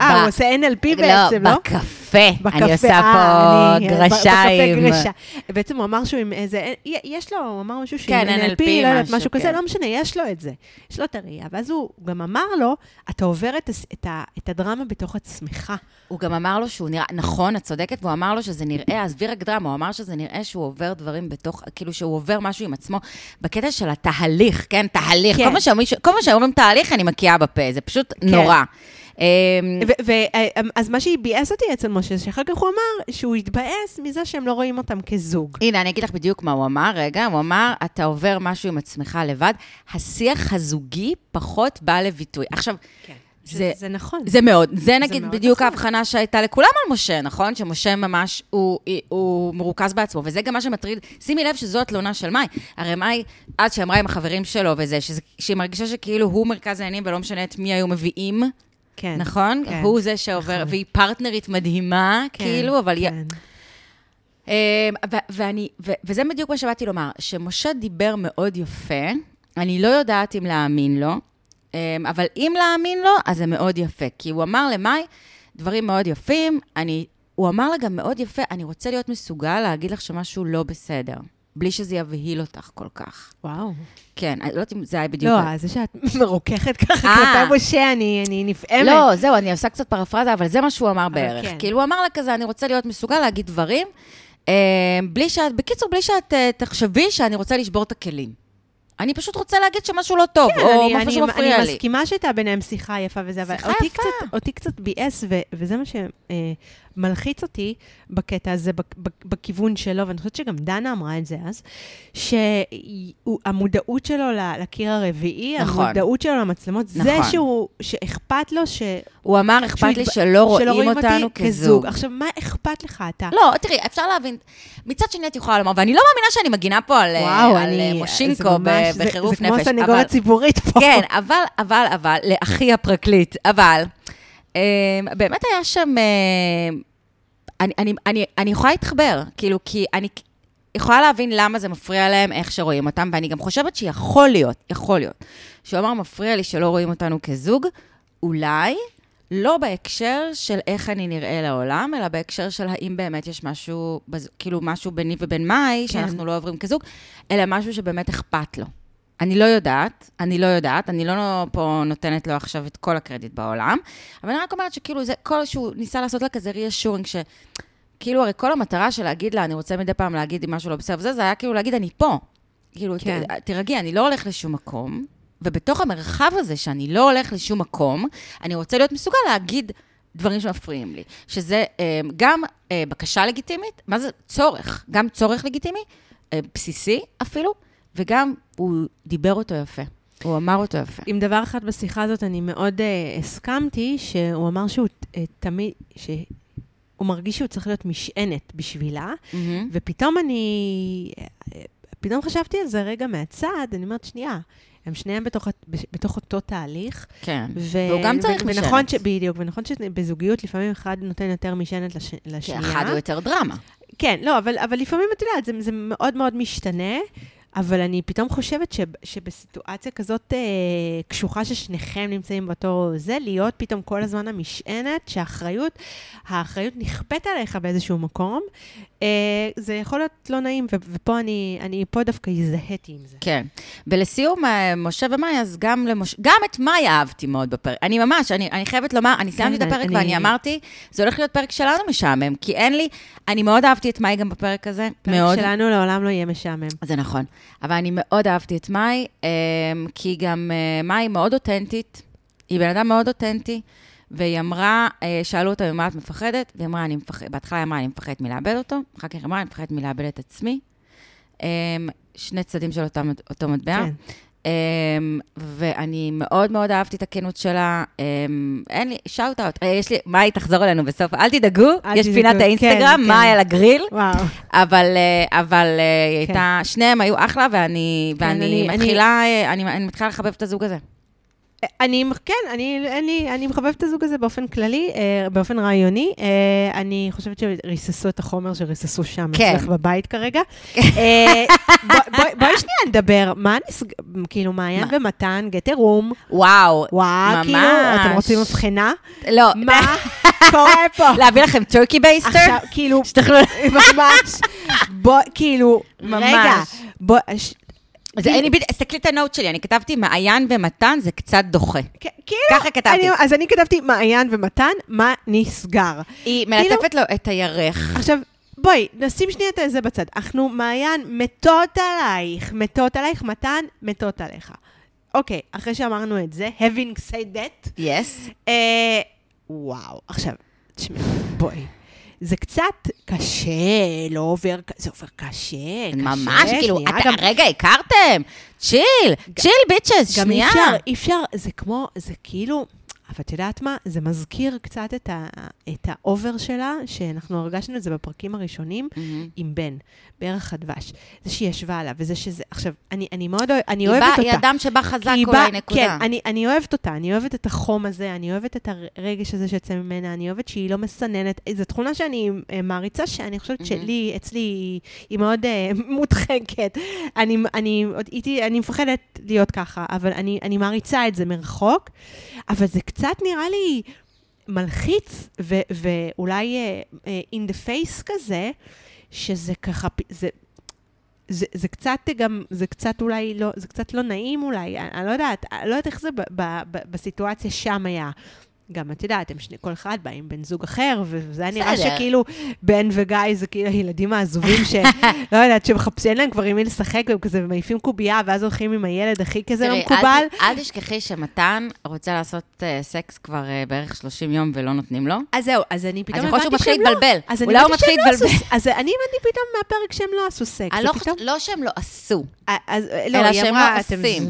אה, הוא עושה NLP בעצם, לא? לא, בקפה. אני עושה אה, פה ב- גרשיים. בעצם הוא אמר שהוא עם איזה, יש לו, הוא אמר משהו שעם כן, NLP, NLP, לא יודעת, משהו, כזה, כן. לא משנה, יש לו את זה. יש לו את הראייה. ואז הוא גם אמר לו, אתה עובר את הדרמה בתוך עצמך. הוא גם אמר לו שהוא נראה, נכון, את צודקת, והוא אמר לו שזה נראה, עזבי רק דרמה, הוא אמר שזה נראה שהוא עובר דברים בתוך, כאילו שהוא עובר משהו עם עצמו, בקטע של התהליך, כן, תהליך. כל מה שאומרים- כל מה שאומרים תהליך, אני מקיאה בפה, זה פשוט כן. נורא. אמ, ו- ו- אז מה שהביאס אותי אצל משה, שאחר כך הוא אמר שהוא התבאס מזה שהם לא רואים אותם כזוג. הנה, אני אגיד לך בדיוק מה הוא אמר. רגע, הוא אמר, אתה עובר משהו עם עצמך לבד, השיח הזוגי פחות בא לביטוי. עכשיו, זה, זה נכון. זה מאוד, זה נגיד מאוד בדיוק נכון. ההבחנה שהייתה לכולם על משה, נכון? שמשה ממש, הוא, הוא מרוכז בעצמו, וזה גם מה שמטריד. שימי לב שזו התלונה של מאי. הרי מאי, אז שאמרה עם החברים שלו וזה, שזה, שהיא מרגישה שכאילו הוא מרכז העניינים ולא משנה את מי היו מביאים, כן. נכון? כן. הוא זה שעובר, נכון. והיא פרטנרית מדהימה, כן, כאילו, אבל... כן. אמ, ו- ואני, ו- וזה בדיוק מה שבאתי לומר, שמשה דיבר מאוד יפה, אני לא יודעת אם להאמין לו, אבל אם להאמין לו, אז זה מאוד יפה, כי הוא אמר למאי דברים מאוד יפים, אני, הוא אמר לה גם מאוד יפה, אני רוצה להיות מסוגל להגיד לך שמשהו לא בסדר, בלי שזה יבהיל אותך כל כך. וואו. כן, אני לא יודעת אם זה היה בדיוק... לא, זה שאת [LAUGHS] מרוככת ככה אה. כלפי משה, אני אני נפעמת. לא, זהו, אני עושה קצת פרפרזה, אבל זה מה שהוא אמר בערך. כן. כאילו, הוא אמר לה כזה, אני רוצה להיות מסוגל להגיד דברים, אה, בלי שאת, בקיצור, בלי שאת אה, תחשבי שאני רוצה לשבור את הכלים. אני פשוט רוצה להגיד שמשהו לא טוב, כן, או אני- משהו אני- שמפריע אני לי. מסכימה שהייתה ביניהם שיחה יפה וזה, אבל שיחה אותי יפה. קצת, אותי קצת ביאס, ו- וזה מה שמלחיץ אותי בקטע הזה, בכיוון שלו, ואני חושבת שגם דנה אמרה את זה אז, שהמודעות שלו לקיר הרביעי, נכון. המודעות שלו למצלמות, זה נכון. שהוא, שאכפת לו ש... הוא אמר, אכפת לי שלא רואים אותי אותנו כזוג. עכשיו, מה אכפת לך אתה? לא, תראי, אפשר להבין. מצד שני, את יכולה לומר, ואני לא מאמינה שאני מגינה פה על, אה, וואו, על אני... אה, זה מושינקו ממש- ב- זה- בחירוף זה כמו נפש. הסנגוריה אבל- הציבורית פה. כן, אבל, אבל, אבל, לאחי הפרקליט, אבל, באמת היה שם, אה, אני, אני, אני, אני יכולה להתחבר, כאילו, כי אני יכולה להבין למה זה מפריע להם, איך שרואים אותם, ואני גם חושבת שיכול להיות, יכול להיות, שהוא אמר, מפריע לי שלא רואים אותנו כזוג, אולי לא בהקשר של איך אני נראה לעולם, אלא בהקשר של האם באמת יש משהו, כאילו משהו ביני ובין מאי, כן. שאנחנו לא עוברים כזוג, אלא משהו שבאמת אכפת לו. אני לא יודעת, אני לא יודעת, אני לא פה נותנת לו עכשיו את כל הקרדיט בעולם, אבל אני רק אומרת שכאילו זה כל שהוא ניסה לעשות לה כזה ריאשורינג, שכאילו הרי כל המטרה של להגיד לה, אני רוצה מדי פעם להגיד אם משהו לא בסדר וזה, זה היה כאילו להגיד, אני פה. כאילו, כן. תירגעי, אני לא הולך לשום מקום, ובתוך המרחב הזה שאני לא הולך לשום מקום, אני רוצה להיות מסוגל להגיד דברים שמפריעים לי, שזה אה, גם אה, בקשה לגיטימית, מה זה צורך? גם צורך לגיטימי, אה, בסיסי אפילו, וגם הוא דיבר אותו יפה. הוא אמר אותו יפה. עם דבר אחד בשיחה הזאת אני מאוד uh, הסכמתי, שהוא אמר שהוא uh, תמיד, שהוא מרגיש שהוא צריך להיות משענת בשבילה, Mm-hmm. ופתאום אני, uh, פתאום חשבתי על זה רגע מהצד, אני אומרת, שנייה, הם שניהם בתוך, בתוך אותו תהליך. כן. ו- והוא גם צריך ו- ונכון משענת. ש... בדיוק, ונכון שבזוגיות לפעמים אחד נותן יותר משענת לש... כי לשנייה. אחד הוא יותר דרמה. כן, לא, אבל, אבל לפעמים, את יודעת, זה, זה מאוד מאוד משתנה, אבל אני פתאום חושבת ש, שבסיטואציה כזאת אה, קשוחה ששניכם נמצאים באותו זה, להיות פתאום כל הזמן המשענת, שהאחריות, האחריות נכפית עליך באיזשהו מקום, אה, זה יכול להיות לא נעים, ו, ופה אני, אני פה דווקא הזדהיתי עם זה. כן. ולסיום, אה, משה ומאי, אז גם למשה, גם את מאי אהבתי מאוד בפרק. אני ממש, אני, אני חייבת לומר, אני סיימתי כן, את הפרק אני- ואני אמרתי, זה הולך להיות פרק שלנו משעמם, כי אין לי, אני מאוד אהבתי את מאי גם בפרק הזה, פרק מאוד. שלנו לעולם לא יהיה משעמם. זה נכון. אבל אני מאוד אהבתי את מאי, אה, כי גם אה, מאי מאוד אותנטית, היא בן אדם מאוד אותנטי, והיא אמרה, אה, שאלו אותה ממה את מפחדת, והיא אמרה, אני מפחדת, בהתחלה היא אמרה, אני מפחדת מלאבד אותו, אחר כך היא אמרה, אני מפחדת מלאבד את עצמי. אה, שני צדדים של אותו, אותו מטבע. כן. Um, ואני מאוד מאוד אהבתי את הכנות שלה. Um, אין לי, שאוט אאוט. יש לי, מאי תחזור אלינו בסוף, אל תדאגו, אל יש תדאגו, פינת האינסטגרם, כן, מאי כן. על הגריל. וואו. אבל, אה, אבל אה, כן. הייתה, שניהם היו אחלה, ואני, כן, ואני אני- אני- מתחילה, אה, אני, אני מתחילה לחבב את הזוג הזה. אני, כן, אני, אני, אני מחבבת את הזוג הזה באופן כללי, אה, באופן רעיוני. אה, אני חושבת שריססו את החומר שריססו שם כן. אצלך בבית כרגע. אה, בוא- בואי בואי שנייה נדבר, מה נסג... כאילו, מעיין? ומתן, get a room, וואו, וואו, ממש. כאילו, אתם רוצים הבחנה? לא, מה קורה פה? [LAUGHS] להביא לכם turkey baster? עכשיו, כאילו, שתאכלו... ממש, בוא, כאילו, ממש. רגע, בוא, ש- זה לי בדיוק, תסתכלי את ה note שלי, אני כתבתי מעיין ומתן, זה קצת דוחה. כאילו, ככה כתבתי. אני- אז אני כתבתי מעיין ומתן, מה נסגר? היא כאילו- מלטפת לו את הירך. עכשיו, בואי, נשים שנייה את זה בצד. אנחנו, מעיין, מתות עלייך, מתות עלייך, מתן, מתות עליך. אוקיי, אחרי שאמרנו את זה, having said that, yes. אה, וואו, עכשיו, תשמעי, בואי. זה קצת קשה, לא עובר, זה עובר קשה, קשה. ממש, כאילו, שנייה, אתה- גם- רגע, הכרתם? chill, chill bitches, גם אי שנייה. אפשר, אי אפשר, זה כמו, זה כאילו, אבל את יודעת מה? זה מזכיר קצת את, ה, את ה over שלה, שאנחנו הרגשנו את זה בפרקים הראשונים, מהמם. עם בן, בערך הדבש. זה שהיא ישבה עליו, וזה שזה... עכשיו, אני, אני מאוד אוהבת, אני אוהבת באה- אותה. היא אדם שבא חזק אולי, באה- נקודה. כן, אני, אני אוהבת אותה, אני אוהבת את החום הזה, אני אוהבת את הרגש הזה שיוצא ממנה, אני אוהבת שהיא לא מסננת. זו תכונה שאני אה, מעריצה, שאני חושבת מהמם. שלי, אצלי, היא, מאוד אה, [LAUGHS] מודחקת. אני, אני, איתי, אני מפחדת להיות ככה, אבל אני, אני מעריצה את זה מרחוק, אבל זה קצת נראה לי מלחיץ, ו, ואולי אה, אה, in the face כזה, שזה ככה, זה... זה, זה קצת גם, זה קצת אולי לא, זה קצת לא נעים אולי, אני, אני לא יודעת, אני לא יודעת איך זה ב, ב, ב, בסיטואציה שם היה. גם, את יודעת, הם שני, כל אחד בא עם בן זוג אחר, וזה נראה. שכאילו בן וגיא זה כאילו הילדים העזובים ש... [LAUGHS] לא יודעת, שמחפשים, להם כבר עם מי לשחק, והם כזה מעיפים קובייה, ואז הולכים עם הילד הכי כזה לא מקובל. אל, תשכחי שמתן רוצה לעשות אה, סקס כבר אה, בערך 30 יום ולא נותנים לו. אז זהו, אז אני פתאום אז יכול להיות שהוא הבנתי מתחיל שהם לא- להתבלבל. אז אני אולי הוא הבנתי שהם מתחיל לא להתבלבל. אז אני הבנתי פתאום מהפרק שהם לא עשו סקס. לא לא שהם לא עשו. אה, לא, אלא שהם לא עושים."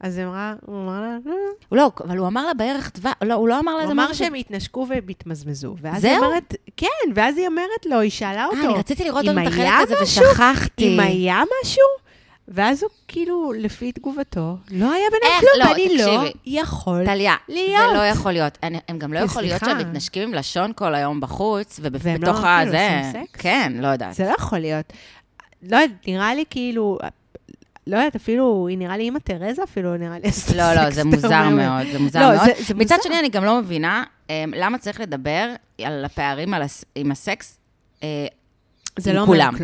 אז היא אמרה, הוא אמר לה, לא. הוא לא, אבל הוא אמר לה בערך דבר, לא, הוא לא אמר לה הוא אמר. שהם התנשקו והתמזמזו. זהו? אומרת, כן, ואז היא אומרת לו, היא שאלה אה, אותו, אני רציתי לראות עוד את החלק הזה? ושכחתי. אם היה משהו? ואז הוא כאילו, לפי תגובתו, לא היה ביניהם? כלום, לא, ואני לא. יכול. טליה, להיות. זה לא יכול להיות. אני- הם גם לא יכול להיות. שהם מתנשקים עם לשון כל היום בחוץ, והם ובתוך לא הזה... כאילו עושים סקס? כן, לא יודעת. זה לא יכול להיות. לא נראה לי כאילו, לא יודעת, אפילו, היא נראה לי אימא תרזה אפילו, נראה לי. לא, לא, זה מוזר מאוד. זה מוזר לא, מאוד. מצד. שני, אני גם לא מבינה אמ, למה צריך לדבר על הפערים עם הסקס אה, זה עם לא כולם.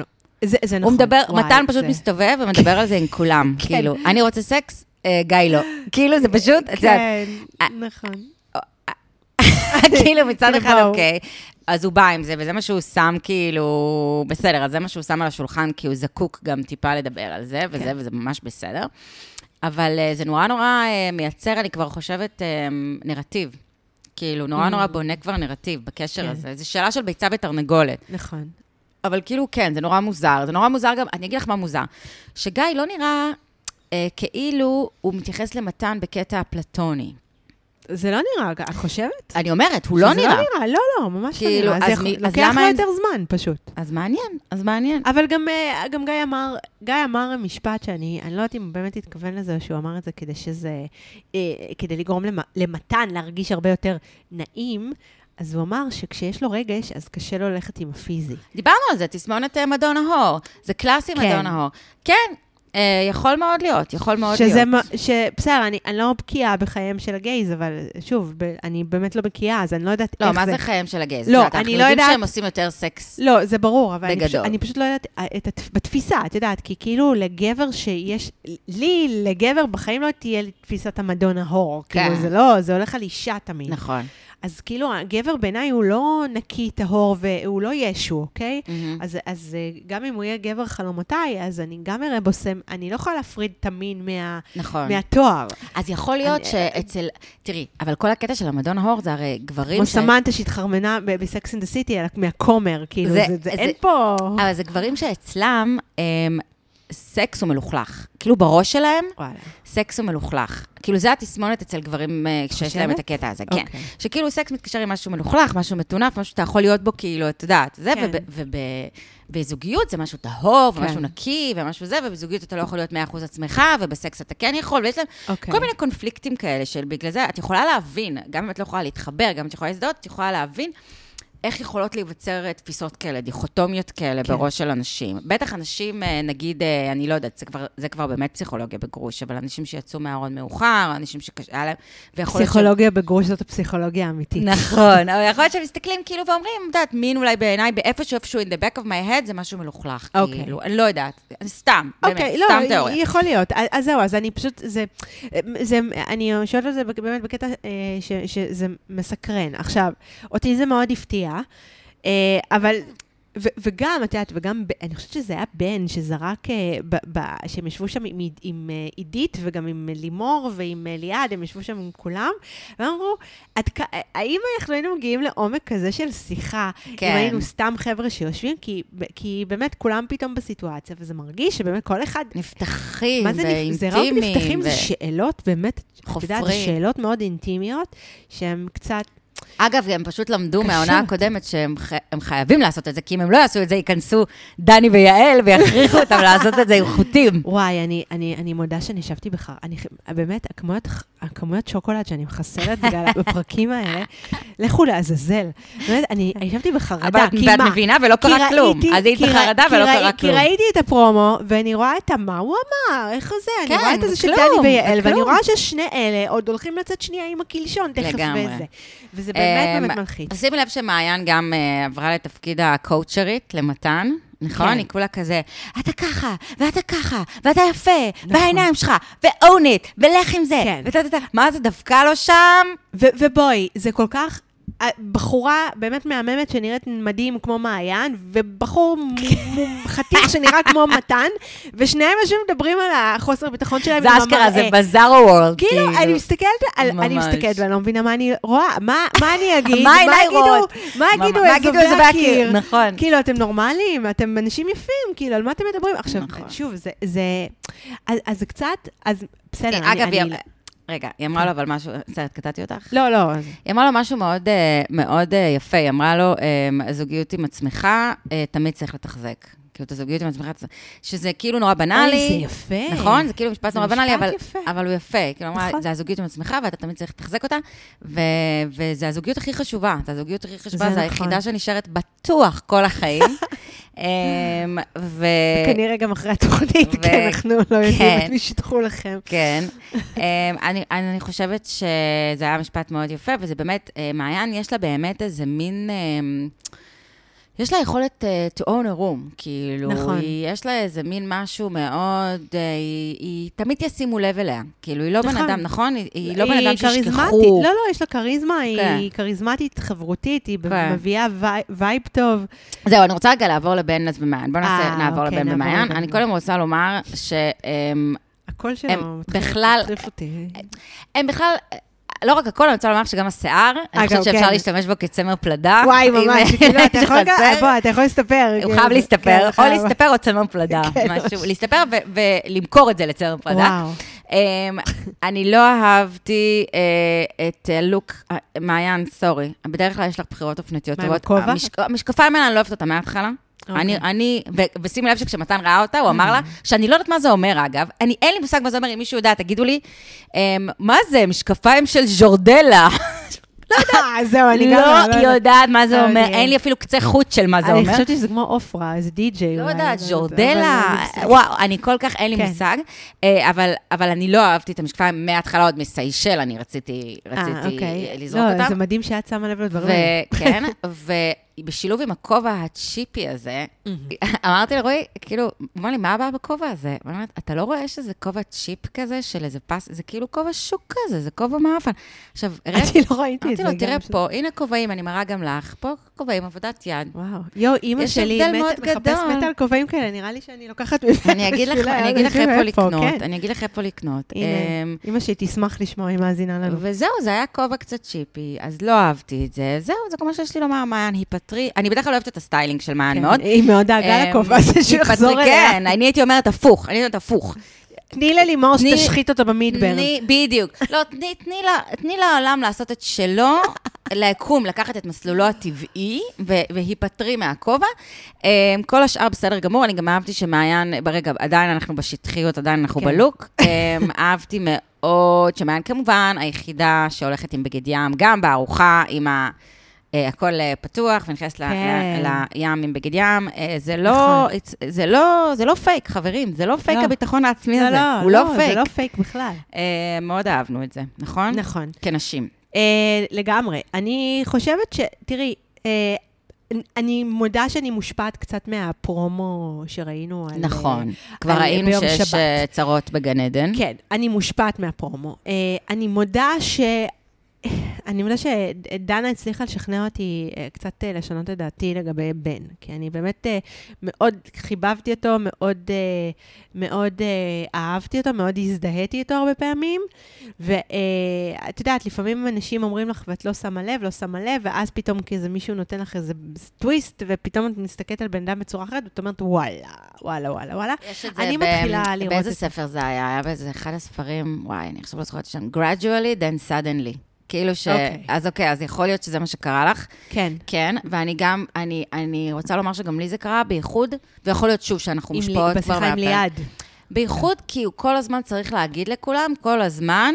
זה זה נכון. הוא מדבר, וואי, מתן פשוט זה- מסתובב ומדבר על זה עם כולם. [LAUGHS] כן. כאילו, אני רוצה סקס, אה, גיא לא. כאילו, זה פשוט, כן, נכון. [LAUGHS] כאילו מצד אחד. אוקיי, אז הוא בא עם זה, וזה מה שהוא שם כאילו, בסדר, אז זה מה שהוא שם על השולחן, כי הוא זקוק גם טיפה לדבר על זה, וזה, כן. וזה ממש בסדר. אבל אה, זה נורא נורא אה, מייצר, אני כבר חושבת, אה, נרטיב. כאילו, נורא Mm. נורא בונה כבר נרטיב בקשר כן. הזה. זו שאלה של ביצה ותרנגולת. נכון. אבל כאילו, כן, זה נורא מוזר. זה נורא מוזר גם, אני אגיד לך מה מוזר. שגיא לא נראה אה, כאילו הוא מתייחס למתן בקטע אפלטוני. זה לא נראה, את חושבת? אני אומרת, הוא לא שזה נראה. לא נראה, לא, לא, ממש כאילו, לא נראה. אז זה לוקח לו יותר זמן, פשוט. אז מעניין, אז מעניין. אבל גם, אה, גם גיא אמר, גיא אמר משפט שאני, אני לא יודעת אם הוא באמת התכוון לזה, או שהוא אמר את זה כדי שזה, אה, כדי לגרום למ, למתן להרגיש הרבה יותר נעים, אז הוא אמר שכשיש לו רגש, אז קשה לו ללכת עם הפיזי. דיברנו על זה, תסמונת אה, מדון נהור. זה קלאסי כן. מדון נהור. כן, יכול מאוד להיות, יכול מאוד שזה, להיות. מה- ש... בסדר, אני, אני לא בקיאה בחייהם של הגייז, אבל שוב, ב, אני באמת לא בקיאה, אז אני לא יודעת לא, איך מה זה. זה חייהם של הגייז? לא, את יודעת, אני לא אנחנו יודעים יודעת- שהם עושים יותר סקס. לא, זה ברור, אבל אני פשוט. אני פשוט לא יודעת אה, את התפ... בתפיסה, את יודעת, כי כאילו לגבר שיש, לי, לגבר בחיים לא תהיה לי תפיסת המדון ההור. כן. כאילו, זה לא, זה הולך על אישה תמיד. נכון. אז כאילו, הגבר בעיניי הוא לא נקי, טהור, והוא לא ישו, אוקיי? מהמם. אז, אז אה, גם אם הוא יהיה גבר חלומותיי, אז אני גם אראה בו סם, אני לא יכולה להפריד את המין מה, נכון. מהתואר. אז יכול להיות אני- שאצל... תראי, אבל כל הקטע של ה Madonna whore זה הרי גברים כמו ש... סמנטה שהתחרמנה ב Sex and City, מהכומר, כאילו, זה- זה, זה, זה- אין פה... אבל זה גברים שאצלם אמ, סקס הוא מלוכלך. כאילו בראש שלהם, וואלה. סקס הוא מלוכלך. כאילו זה התסמונת אצל גברים אה, שיש להם את? הקטע הזה, כן. אוקיי. שכאילו סקס מתקשר עם משהו מלוכלך, משהו מטונף, משהו שאתה יכול להיות בו, כאילו, את יודעת, זה, כן. ובזוגיות זה משהו טהור, כן. ומשהו נקי, ומשהו זה, ובזוגיות אתה לא יכול להיות 100% עצמך, ובסקס אתה כן יכול, ויש להם אוקיי. כל מיני קונפליקטים כאלה, של בגלל זה את יכולה להבין, גם אם את לא יכולה להתחבר, גם אם את יכולה להזדהות, את יכולה להבין איך יכולות להיווצר אה, תפיסות כאלה, דיכוטומיות כאלה כן. בראש של אנשים. בטח אנשים, אה, נגיד, אה, אני לא יודעת, זה כבר, זה כבר באמת פסיכולוגיה בגרוש, אבל אנשים שיצאו מהארון מאוחר, אנשים שהיה להם, ויכול להיות פסיכולוגיה בגרוש זאת הפסיכולוגיה האמיתית. נכון, [LAUGHS] אבל יכול להיות שהם מסתכלים כאילו ואומרים, את יודעת, מין אולי בעיניי, באיפשהו, איפשהו, in the back of my head, זה משהו מלוכלך, אוקיי. כאילו, אני לא יודעת, סתם, באמת, אוקיי, לא, סתם תיאוריה. יכול להיות. אז- זהו, אז אני פשוט, זה, זה, אני שואלת על זה באמת בקטע ש, שזה מסקרן. עכשיו, אותי זה מאוד הפתיע, אה, אבל... ו- וגם, את יודעת, וגם, אני חושבת שזה היה בן שזרק, אה, ב- ב- שהם ישבו שם עם, עם אה, עידית וגם עם אה, לימור ועם אה, ליעד, הם ישבו שם עם כולם, עד כ- האם אנחנו היינו מגיעים לעומק כזה של שיחה, כן. אם היינו סתם חבר'ה שיושבים, כי, כי באמת כולם פתאום בסיטואציה, וזה מרגיש שבאמת כל אחד נפתחים מה זה, נפ... זה רק ואינטימיים. נפתחים, ו- זה שאלות באמת, את יודעת, חופרים. שאלות מאוד אינטימיות, שהן קצת, אגב, הם פשוט למדו קשות. מהעונה הקודמת שהם ח- הם חייבים לעשות את זה, כי אם הם לא יעשו את זה, ייכנסו דני ויעל ויכריחו אותם [LAUGHS] לעשות את זה עם חוטים. וואי, אני, אני, אני מודה שאני ישבתי בחר... אני, באמת, הכמויות, הכמויות שוקולד שאני מחסלת בגלל [LAUGHS] בפרקים האלה, לכו לעזאזל. באמת, אני ישבתי בחרדה, אבל כי ואת מה? מבינה ולא כי קרה כלום. אז היית כי בחרדה כי ולא קרה כי כלום. ראיתי את הפרומו, ואני רואה את מה הוא אמר, איך זה, אני כן, רואה את זה של דני ויעל, ואני. רואה ששני אלה עוד הולכים לצאת שנייה עם הקלשון תכף. וזה. וזה באמת אמ, באמת מלחיץ. שימי לב שמעיין גם אה, עברה לתפקיד הקואוצ'רית למתן. נכון? כן. היא כולה כזה, אתה ככה, ואתה ככה, ואתה יפה, נכון. והעיניים שלך, ו-own it, ולך עם זה. כן. וטה, טה, טה. מה זה דווקא לא שם? ובואי, זה כל כך... בחורה באמת מהממת שנראית מדהים כמו מעיין, ובחור חתיך שנראה כמו מתן, ושניהם יושבים מדברים על החוסר ביטחון שלהם. זה אשכרה, זה. בזארו וורלד. כאילו, אני מסתכלת, אני. מסתכלת ואני לא מבינה מה אני רואה, מה, אני [LAUGHS] אגיד, מה יגידו? מה יגידו מה יגידו אזובי אזובי הקיר, הקיר? נכון. כאילו, אתם נורמליים, אתם אנשים יפים, כאילו, על מה אתם מדברים? עכשיו, נכון. שוב, זה, אז, זה קצת, אז בסדר, אני, אגב, אני, היא- רגע, היא אמרה לו אבל משהו, בסדר, קטעתי אותך? לא, לא, היא אמרה לו משהו מאוד, אה, מאוד אה, יפה, היא אמרה לו, אה, זוגיות עם עצמך, אה, תמיד צריך לתחזק. כאילו, את הזוגיות עם עצמך, שזה כאילו נורא בנאלי. אוי, זה יפה. נכון? זה כאילו משפט נורא בנאלי, אבל, יפה. אבל הוא יפה. כאילו, נכון. זה הזוגיות עם עצמך, ואתה תמיד צריך לתחזק אותה, ו, וזה הזוגיות הכי חשובה. זה הזוגיות הכי חשובה, זה זה נכון. היחידה שנשארת בטוח כל החיים. [LAUGHS] אמ, ו... כנראה גם אחרי התוכנית, ו- כי אנחנו לא יודעים כן. את מי שידחו לכם. כן. אמ, אני, אני חושבת שזה היה משפט מאוד יפה, וזה באמת, אה, מעיין, יש לה באמת איזה מין... אמ, יש לה יכולת uh, to own a room, כאילו, נכון. היא, יש לה איזה מין משהו מאוד, uh, היא, היא תמיד ישימו לב אליה, כאילו, היא לא בן נכון. אדם, נכון? היא, היא לא בן אדם. שישכחו. לא, לא, יש לה כריזמה, כן. היא כריזמטית, חברותית, היא כן. מביאה vi- vibe טוב. זהו, אני רוצה רגע לעבור לבן אז ומעיין. בואו נעשה, אה, נעבור אוקיי, לבן. לבן אני. קודם רוצה לומר שהם הקול הם שלו מתחיל- מטריף אותי. הם בכלל, לא רק הכל, אני רוצה לומר שגם השיער, אני חושבת שאפשר כן. להשתמש בו כצמר פלדה. וואי, ממש, כאילו, אתה יכול. בוא, אתה להסתפר. הוא כן, חייב כן, להסתפר, או חייב. להסתפר או צמר פלדה, [LAUGHS] כן, משהו. להסתפר ולמכור את זה לצמר פלדה. אמ, אני לא אהבתי אה, את הלוק, אה, מעיין, סורי, בדרך כלל יש לך בחירות אופנתיות מה, עם טובות. הכובע? המשק- המשקפיים האלה, אני לא אוהבת אותם מההתחלה. אוקיי. אני, אני, ו- ושימי לב שכשמתן ראה אותה, הוא אמר לה, שאני לא יודעת מה זה אומר, אגב. אני, אין לי מושג מה זה אומר, אם מישהו יודע, תגידו לי, אמ, מה זה, משקפיים של ז'ורדלה? [LAUGHS] אה, זהו, אני גם לא יודעת. יודעת מה זה לא אומר, יודעת. אין לי אפילו קצה חוט של מה זה אני אומר. חשבתי שזה כמו עופרה, איזה די-ג'יי. לא אולי, יודעת, ז'ורדלה, לא וואו, אני כל כך, אין לי כן. מושג. אה, אבל, אני לא אהבתי את המשקפיים מההתחלה, עוד מסיישל, אני רציתי, אה, רציתי אוקיי. לזרוק לא, אותם. זה מדהים שאת שמה לב לדברים האלה. [LAUGHS] וכן, ובשילוב עם הכובע הצ'יפי הזה, אמרתי לרועי, כאילו, אמר לי, מה הבעיה בכובע הזה? אומרת, אתה לא רואה שזה כובע צ'יפ כזה, של איזה פס, זה כאילו כובע שוק כזה, זה כובע מאפן. עכשיו, אני לא ראיתי את אמרתי זה. לו, גם תראה פה, הנה כובעים, אני מראה גם לך, פה כובעים, עבודת יד. וואו. יואו, אימא שלי הבדל מת- על כובעים כאלה, נראה לי שאני לוקחת ממנה. אני אגיד לך, בשבילה, אני אגיד לך איפה לקנות, כן. אני אגיד לך איפה לקנות. אמ, אימא שלי תשמח לשמוע, היא מאזינה לנו. וזהו, זה היה כובע קצת צ'יפי, אז לא אהבתי את זה. זהו, זה כל מה שיש לי לומר, מעיין, היפטרי. אני בדרך כלל אוהבת את הסטיילינג של מעיין כן, מאוד. היא מאוד דאגה אמ, לכובע הזה שהוא יחזור אליה. כן, אני הייתי אומרת הפוך, אני אומרת הפוך. תני ללימור שתשחית אותו במידברן. בדיוק. לא, תני- תני לה- תני לעולם לעשות את שלו, לקום, לקחת את מסלולו הטבעי, והיפטרי מהכובע. אמ, כל השאר בסדר גמור, אני גם אהבתי שמעיין, ברגע, עדיין אנחנו בשטחיות, עדיין אנחנו כן. בלוק. אמ, [LAUGHS] אהבתי מאוד שמעיין כמובן היחידה שהולכת עם בגד ים, גם בארוחה, עם ה... אה, הכל אה, פתוח, ונכנסת כן. לים עם בגד ים. אה, זה לא, נכון. זה לא, זה לא פייק, חברים, זה לא פייק לא. הביטחון העצמי לא, הזה. לא, הוא לא זה פייק. לא פייק בכלל. מאוד אהבנו את זה, נכון? נכון. כנשים. לגמרי. אני חושבת ש... תראי, אני מודה שאני מושפעת קצת מהפרומו שראינו על... נכון. אה, כבר על- ראינו שיש שבת. צרות בגן עדן. כן, אני מושפעת מהפרומו. אני מודה ש... אני מודה שדנה הצליחה לשכנע אותי אה, קצת אה, לשנות את דעתי לגבי בן, כי אני באמת אה, מאוד חיבבתי אותו, מאוד, מאוד אה, אהבתי אותו, מאוד הזדהיתי איתו הרבה פעמים, ואת יודעת, לפעמים אנשים אומרים לך ואת לא שמה לב, לא שמה לב, ואז פתאום כזה מישהו נותן לך איזה טוויסט, ופתאום את מסתכלת על בן אדם בצורה אחרת, ואת אומרת, וואלה, וואלה, וואלה, וואלה. יש את זה אני ב- מתחילה לראות באיזה את- ספר זה היה? היה באיזה אחד הספרים, וואי, אני עכשיו לא זוכרת שם, gradually, then suddenly. כאילו ש... אוקיי. אז אוקיי, אז יכול להיות שזה מה שקרה לך. כן. כן, ואני גם, אני, אני רוצה לומר שגם לי זה קרה, בייחוד, ויכול להיות שוב שאנחנו מושפעות כבר בשיחה עם. ליעד. בייחוד כי הוא כל הזמן צריך להגיד לכולם, כל הזמן,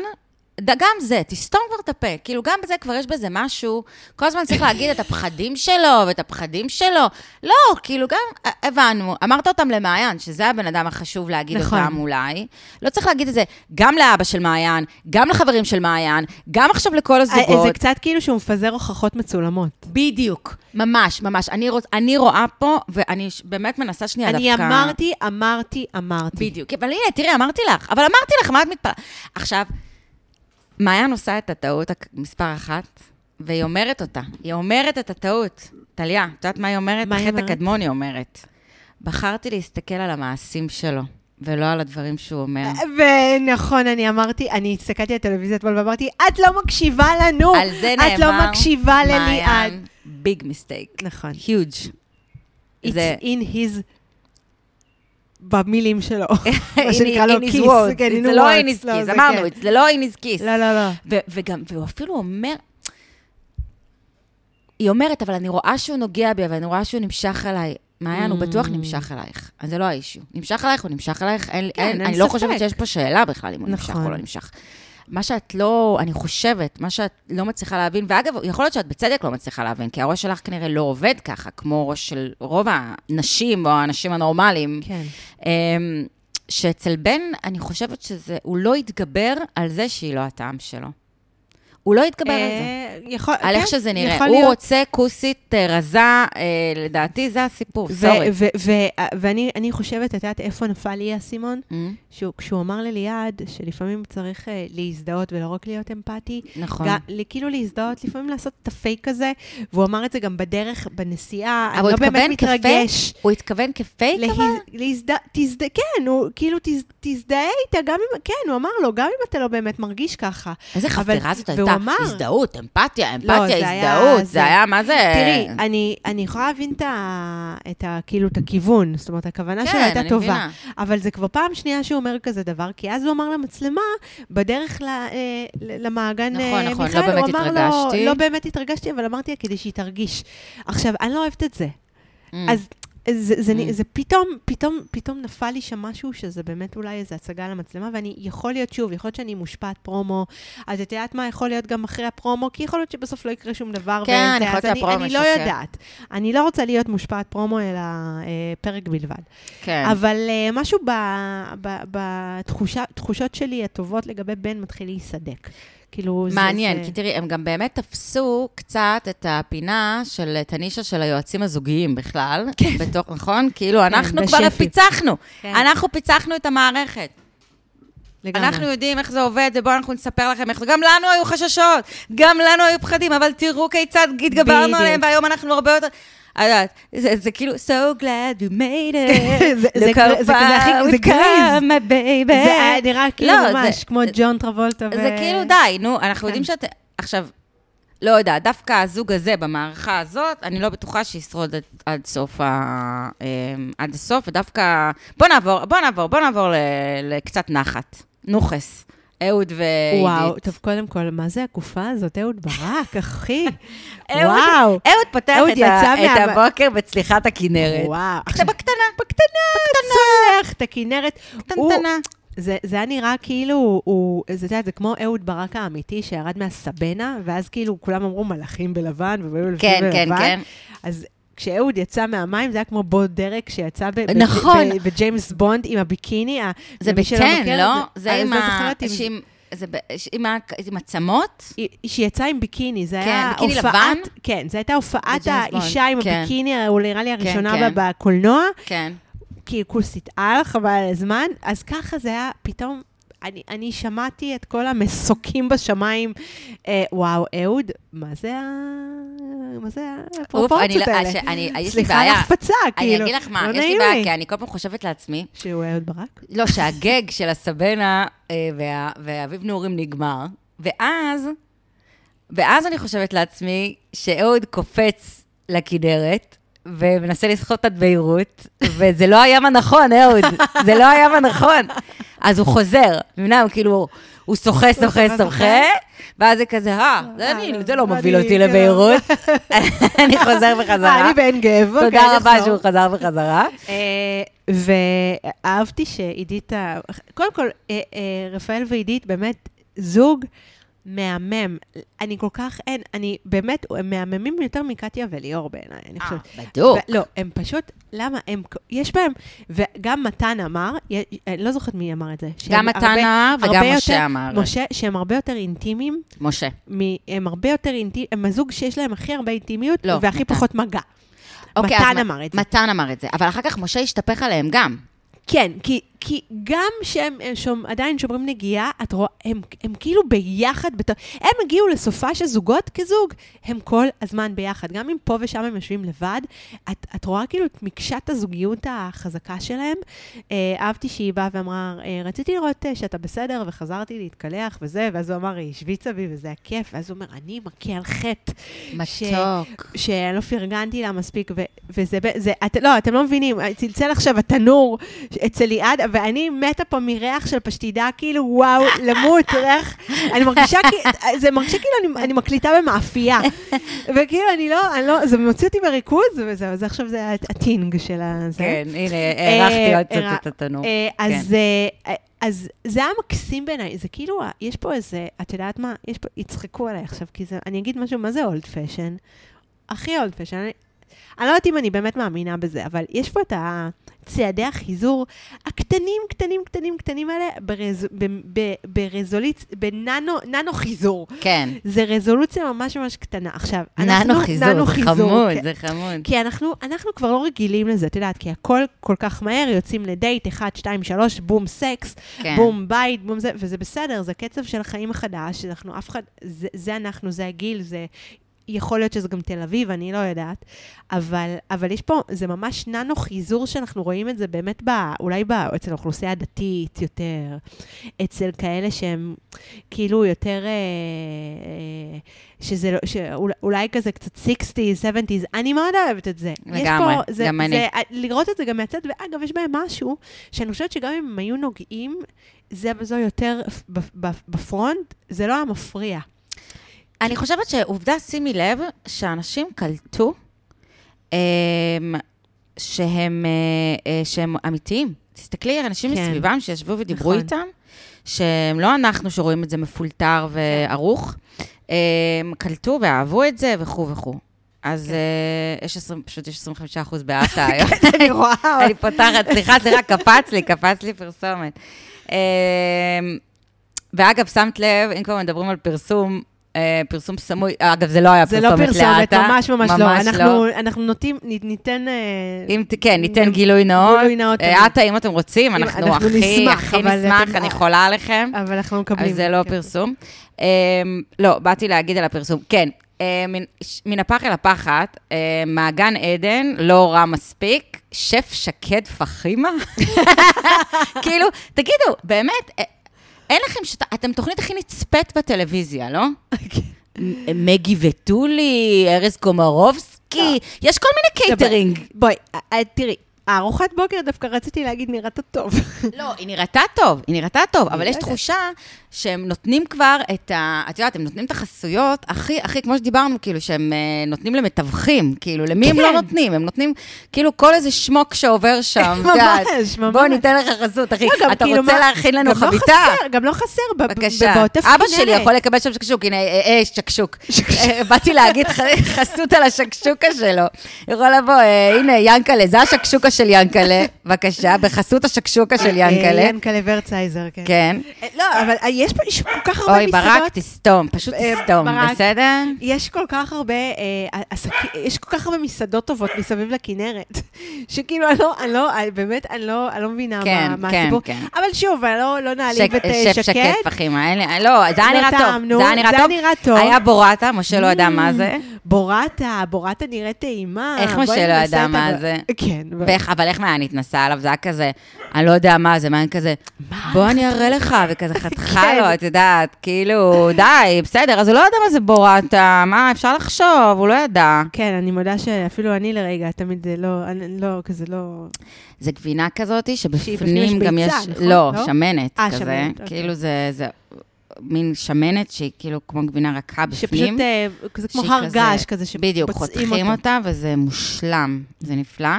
גם זה, תסתום כבר את הפה. כאילו, גם בזה כבר יש בזה משהו, כל הזמן צריך להגיד את הפחדים שלו ואת הפחדים שלו. לא, כאילו, גם הבנו, אמרת אותם למעיין, שזה הבן אדם החשוב להגיד נכון. אותם אולי. לא צריך להגיד את זה גם לאבא של מעיין, גם לחברים של מעיין, גם עכשיו לכל אה, זה הזוגות. קצת כאילו שהוא מפזר הוכחות מצולמות. בדיוק, ממש, ממש. אני, רוצ, אני רואה פה, ואני באמת מנסה שנייה אני דווקא... אמרתי, אמרתי, אמרתי. בדיוק. אבל הנה, תראי, אמרתי לך, אבל אמרתי לך, מה את מתפלאה? עכשיו, מעיין עושה את הטעות מספר אחת, והיא אומרת אותה. היא אומרת את הטעות. טליה, את יודעת מה היא אומרת? מה היא החטא אומרת? הקדמון היא אומרת. בחרתי להסתכל על המעשים שלו, ולא על הדברים שהוא אומר. ונכון, אני אמרתי, אני הסתכלתי על טלוויזיה אתמול ואמרתי, את לא מקשיבה לנו. על זה נאמר, את לא מקשיבה לליעד. מעיין, ביג מיסטייק. נכון. היוג'. זה- It's in his... במילים שלו. [LAUGHS] מה שנקרא לו כיס. כן, in זה לא לא, kiss, זה אמרנו. זה לא his kiss. לא, לא, לא. וגם, והוא אפילו אומר, היא אומרת, אבל אני רואה שהוא נוגע בי, ואני רואה שהוא נמשך אליי. מעיין, הוא בטוח Mm. נמשך אלייך. אז זה לא האישו. נמשך אלייך, הוא נמשך אלייך, כן, אני לא. חושבת שיש פה שאלה בכלל אם הוא נמשך נכון. או לא נמשך. מה שאת לא, אני חושבת, מה שאת לא מצליחה להבין, ואגב, יכול להיות שאת בצדק לא מצליחה להבין, כי הראש שלך כנראה לא עובד ככה, כמו ראש של רוב הנשים או האנשים הנורמליים. כן. אמ, שאצל בן, אני חושבת שזה, הוא לא יתגבר על זה שהיא לא הטעם שלו. הוא לא יתגבר על זה. אה, יכול, על איך כן, שזה נראה. הוא להיות. רוצה כוסית אה, רזה, אה, לדעתי זה הסיפור, סורי. ואני אני חושבת, את יודעת איפה נפל לי האסימון? Mm, שהוא- כשהוא אמר לליעד שלפעמים צריך להזדהות ולא רק להיות אמפתי, נכון. כאילו להזדהות, לפעמים לעשות את הפייק הזה, והוא אמר את זה גם בדרך, בנסיעה, אני לא באמת? מתרגש. הוא התכוון כפייק אבל? להז- להזד... תזד... כן, הוא כאילו תז... תזדהה איתה, גם אם, כן, הוא אמר לו, גם אם אתה לא באמת מרגיש ככה. איזה חברה זאת הייתה. אמר. הזדהות, אמפתיה, לא, אמפתיה, היה- הזדהות, זה- זה היה, מה זה... תראי, אני, אני יכולה להבין את ה, את ה... כאילו, את הכיוון, זאת אומרת, הכוונה שלו כן, הייתה אני טובה. מבינה. אבל זה כבר פעם שנייה שהוא אומר כזה דבר, כי אז הוא אמר למצלמה, בדרך ל, אה, ל- למעגן נכון, אה, נכון, לא מיכאל, באמת הוא אמר התרגשתי. לו, לא באמת התרגשתי, אבל אמרתי לה כדי שהיא תרגיש. עכשיו, אני לא אוהבת את זה. Mm. אז זה, זה, Mm. זה, פתאום, פתאום, פתאום נפל לי שם משהו שזה באמת אולי איזו הצגה למצלמה, ואני, יכול להיות שוב, יכול להיות שאני מושפעת פרומו, אז את יודעת מה, יכול להיות גם אחרי הפרומו, כי יכול להיות שבסוף לא יקרה שום דבר. כן, וזה, יכול להיות אז אני, אני לא. יודעת. אני לא רוצה להיות מושפעת פרומו, אלא אה, פרק בלבד. כן. אבל uh, משהו בתחושות שלי הטובות לגבי בן מתחיל להיסדק. כאילו. מעניין, זה... כי תראי, הם גם באמת תפסו קצת את הפינה של, את הנישה של היועצים הזוגיים בכלל. כן. בתוך, נכון? כאילו, אנחנו כבר בשפי. פיצחנו. כן. אנחנו פיצחנו את המערכת. לגמרי. אנחנו יודעים איך זה עובד, ובואו אנחנו נספר לכם איך זה. גם לנו היו חששות, גם לנו היו פחדים, אבל תראו כיצד התגברנו. עליהם, והיום אנחנו הרבה יותר... את יודעת, זה, זה כאילו, so glad you made it, [LAUGHS] זה- look how כזה far זה come, my baby. זה נראה כאילו לא, ממש זה- כמו ג'ון טרבולטה. זה כאילו די, נו, אנחנו כן. יודעים שאת... עכשיו, לא יודעת, דווקא הזוג הזה במערכה הזאת, אני לא בטוחה שישרוד עד, עד סוף ה... אמ, עד הסוף, ודווקא... בוא נעבור, בוא נעבור, בוא נעבור לקצת נחת. נוחס. אהוד ועידית. וואו, טוב, קודם כל, מה זה הקופה הזאת? אהוד ברק, אחי. [LAUGHS] וואו. אהוד פותח את, ה, הבוקר בצליחת הכנרת. וואו. עכשיו בקטנה, בקטנה, צולח את הכנרת. הוא- קטנטנה. זה, זה היה נראה כאילו, הוא, זה, יודע, זה כמו אהוד ברק האמיתי שירד מהסבנה, ואז כאילו כולם אמרו מלאכים בלבן, והיו לבנים כן, בלבן. כן, כן. אז כשאהוד יצא מהמים, זה היה כמו בו דרק שיצא ב- ב- נכון. ב- בג'יימס בונד עם הביקיני. זה בטן, מכיר, לא? זה- זה אני עם לא ה... זה ב- עם ה- עם עצמות? היא- שיצאה עם ביקיני, זה כן, היה ביקיני הופעת, לבן? כן, זו הייתה הופעת האישה עם כן. הביקיני, הוא נראה לי הראשונה כן. בה בקולנוע, כן. כי כוסית על, חבל על הזמן, אז ככה זה היה פתאום, אני, אני שמעתי את כל המסוקים בשמיים, אה, וואו, אהוד, מה זה ה... מה זה אוף, אני הפרופורציות לא- האלה? ש- אני- לי סליחה. על החפצה, כאילו. אני אגיד לך מה, לא יש לי בעיה, כי אני כל פעם חושבת לעצמי, שהוא אהוד ברק? לא, שהגג של הסבנה אה, וה- והאביב נעורים נגמר, ואז, ואז אני חושבת לעצמי שאהוד קופץ לכנרת, ומנסה לסחוט את הדביירות, וזה לא הים הנכון, אהוד, זה לא הים הנכון. אז הוא חוזר, מבינה, הוא כאילו, הוא שוחה, שוחה, שוחה, ואז זה כזה, אה, זה אני- זה לא מוביל אני- אותי כן. לביירות, [LAUGHS] אני חוזר בחזרה. אה, אני בעין גב, אוקיי, תודה אני רבה. שהוא חזר בחזרה. אה, ואהבתי שעידית, קודם כל, אה, רפאל ועידית באמת זוג מהמם. אני כל כך אין, אני באמת, הם מהממים יותר מקטיה וליאור בעיניי, אני חושבת. בדוק. ו- לא, הם פשוט, למה? הם, יש בהם, וגם מתן אמר, אני לא זוכרת מי אמר את זה. גם מתן אמר וגם משה יותר- אמר. משה, שהם הרבה יותר אינטימיים, משה. מ- הם הרבה יותר אינטימיים, הם הזוג שיש להם הכי הרבה אינטימיות, לא, והכי מתן. פחות מגע. אוקיי, מתן אמר את זה. מתן אמר את זה, אבל אחר כך משה השתפך עליהם גם. כן, כי, כי גם שהם הם שום, עדיין שומרים נגיעה, את רואה, הם, הם כאילו ביחד, בת... הם הגיעו לסופה של זוגות כזוג, הם כל הזמן ביחד. גם אם פה ושם הם יושבים לבד, את, את רואה כאילו את מקשת הזוגיות החזקה שלהם. אה, אהבתי שהיא באה ואמרה, אה, רציתי לראות אה, שאתה בסדר, וחזרתי להתקלח וזה, ואז הוא אמר, היא השוויצה בי וזה היה כיף, ואז הוא אומר, אני מכה על חטא. מתוק. שאני לא פרגנתי לה מספיק, ו- וזה, זה, את, לא, אתם לא מבינים, צלצל עכשיו התנור אצל ליעד, ואני מתה פה מריח של פשטידה, כאילו, וואו, למות, ריח, אני מרגישה, כי- זה מרגישה כאילו אני, אני מקליטה במאפייה, וכאילו, אני לא, אני לא, זה מוציא אותי בריכוז, וזהו, זה עכשיו זה הטינג של הזה. כן, הנה, הארכתי אה, עוד קצת הרא- את התנור. אה, אז, כן. אה, אז זה היה מקסים בעיניי, זה כאילו, יש פה איזה, את יודעת מה, יש פה, יצחקו עליי עכשיו, כי זה, אני אגיד משהו, מה זה אולד פשן? הכי אולד פשן. אני, לא יודעת אם אני באמת מאמינה בזה, אבל יש פה את הצעדי החיזור הקטנים, קטנים, קטנים, קטנים האלה, ברז, ב, ב, ברזוליצ, בננו, ננו חיזור. כן. זה רזולוציה ממש ממש קטנה. עכשיו, אנחנו... ננו חיזור, זה חמוד, כן. זה חמוד. כי אנחנו, אנחנו כבר לא רגילים לזה, את יודעת, כי הכל כל כך מהר, יוצאים לדייט, 1, 2, 3, בום סקס, כן. בום בית, בום זה, וזה בסדר, זה קצב של החיים החדש, אנחנו אף אחד, זה, זה אנחנו, זה הגיל, זה... יכול להיות שזה גם תל אביב, אני לא יודעת. אבל, אבל יש פה, זה ממש ננו חיזור שאנחנו רואים את זה באמת ב, אולי ב, אצל האוכלוסייה הדתית יותר, אצל כאלה שהם כאילו יותר, אה, אה, שזה, לא- שאולי כזה קצת 60's, 70's, אני מאוד אוהבת את זה. לגמרי, פה, זה, גם אני. זה, לראות את זה גם מהצד, ואגב, יש בהם משהו שאני חושבת שגם אם הם היו נוגעים, זה בזו יותר בפרונט, זה לא היה מפריע. אני חושבת שעובדה, שימי לב, שאנשים קלטו אמ, שהם, אה, אה, שהם אמיתיים. תסתכלי אנשים כן. מסביבם שישבו ודיברו נכון. איתם, שהם לא אנחנו שרואים את זה מפולטר וערוך, הם קלטו ואהבו את זה וכו' וכו'. אז כן. אה, יש 20, פשוט יש 25 אחוז באטה [LAUGHS] היום. אני רואה. אני פותחת, סליחה, סליחה, קפץ לי, קפץ לי פרסומת. ואגב, שמת לב, אם כבר מדברים על פרסום, אה, פרסום סמוי, אגב, זה לא היה זה פרסומת לא לאטה. פרסומת, ממש ממש לא. ממש אנחנו, נוטים, ניתן... אה, כן, ניתן גילוי נאות. גילוי נאות. אה, עטה, אם אתם רוצים, אנחנו הכי, הכי נשמח, אני חולה עליכם. אבל אנחנו מקבלים. אז זה לא כן. פרסום. אמ, לא, באתי להגיד על הפרסום. כן, אה, מן- הפח אל הפחת, אה, מעגן עדן, לא רע מספיק, שף שקד פחימה. [LAUGHS] כאילו, תגידו, באמת, אה, אין לכם, שת- אתם תוכנית הכי נצפית בטלוויזיה, לא? [LAUGHS] מגי וטולי, ארז קומרובסקי, יש כל מיני קייטרינג. בואי, אה, אה, תראי, הארוחת בוקר דווקא רציתי להגיד נראתה טוב. לא, היא נראתה טוב, היא נראתה טוב, אבל לא יש יודעת. תחושה שהם נותנים כבר את ה... את יודעת, הם נותנים את החסויות הכי, הכי, כמו שדיברנו, כאילו, שהם אה, נותנים למתווכים, כאילו, למי הם כן. לא נותנים? הם נותנים, כאילו, כל איזה שמוק שעובר שם, [LAUGHS] את יודעת. ממש, ממש. בוא ניתן לך חסות, אחי. לא, אתה כאילו, רוצה להכין לנו גם לא חביתה? חסר, גם לא חסר, בבקשה. אבא שלי. יכול לקבל שם שקשוק, הנה, אה, אה, שקשוק. אה, באתי להגיד חסות על השקשוקה שלו. יכול לבוא, הנה, ינקלה, זה השקשוקה של ינקלה, בבקשה, בחסות השקשוקה של אה, ינקלה. ינקלה ורצייזר, כן. כן. לא, אבל אה, יש פה יש כל כך הרבה אוי, מסעדות. ברק, תסתום, פשוט אה, תסתום. בסדר? יש כל כך הרבה יש כל כך הרבה מסעדות טובות מסביב לכנרת, [LAUGHS] שכאילו, אני לא, אני לא, באמת, אני לא, לא מבינה כן, מה, כן, הסיפור. כן. אבל שוב, לא, לא נעליב את אה, שף שקד. שקד פחימה, לא, זה היה נראה טוב, זה היה נראה זה טוב. היה בורטה, משה לא ידע מה זה. בורטה, בורטה נראית טעימה. איך משה לא ידע מה זה? כן. ב- אבל איך מעיין התנסה עליו? זה היה כזה, אני לא יודע מה זה, מעיין כזה, בוא אני אראה לך, וכזה [LAUGHS] חתכה כן. לו, את יודעת, כאילו, די, בסדר, אז הוא לא ידע מה זה בורטה, מה, אפשר לחשוב, הוא לא ידע. כן, אני מודה שאפילו אני לרגע, תמיד זה לא, אני לא, כזה לא... זה גבינה כזאת, שבפנים גם יש, נכון? לא, לא? שמנת אה, כזה, אוקיי. כאילו זה, זה מין שמנת שהיא כאילו כמו גבינה רכה בפנים. שפשוט אה, כזה כמו הר געש כזה, בדיוק, שפוצעים חותכים אותו. אותה, וזה מושלם, זה נפלא.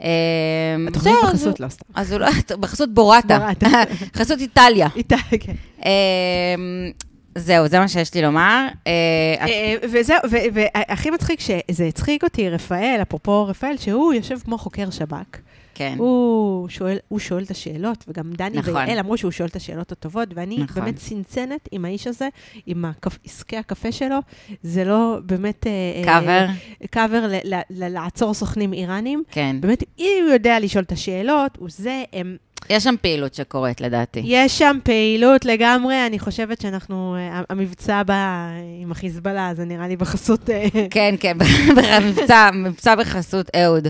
אמ, התוכנית בחסות, לא סתם. אז [LAUGHS] בחסות בורטה. [LAUGHS] חסות איטליה. [LAUGHS] איתה, כן. אמ, זהו, זה מה שיש לי לומר. אה, אה, וזהו, והכי מצחיק שזה הצחיק אותי, רפאל, אפרופו רפאל, שהוא יושב כמו חוקר שב"כ. כן, הוא שואל, הוא שואל את השאלות, וגם דני נכון. ויעל אמרו שהוא שואל את השאלות הטובות, ואני נכון. באמת צנצנת עם האיש הזה, עם הקפ- עסקי הקפה שלו. זה לא באמת... אה, אה, קאבר, קאבר לעצור סוכנים איראנים. כן. באמת, אם הוא יודע לשאול את השאלות, הוא זה, הם... יש שם פעילות שקורית, לדעתי. יש שם פעילות לגמרי, אני חושבת שאנחנו, אה, המבצע בא עם החיזבאללה, זה נראה לי בחסות... אה, [LAUGHS] כן, כן, [LAUGHS] במבצע, מבצע בחסות אהוד.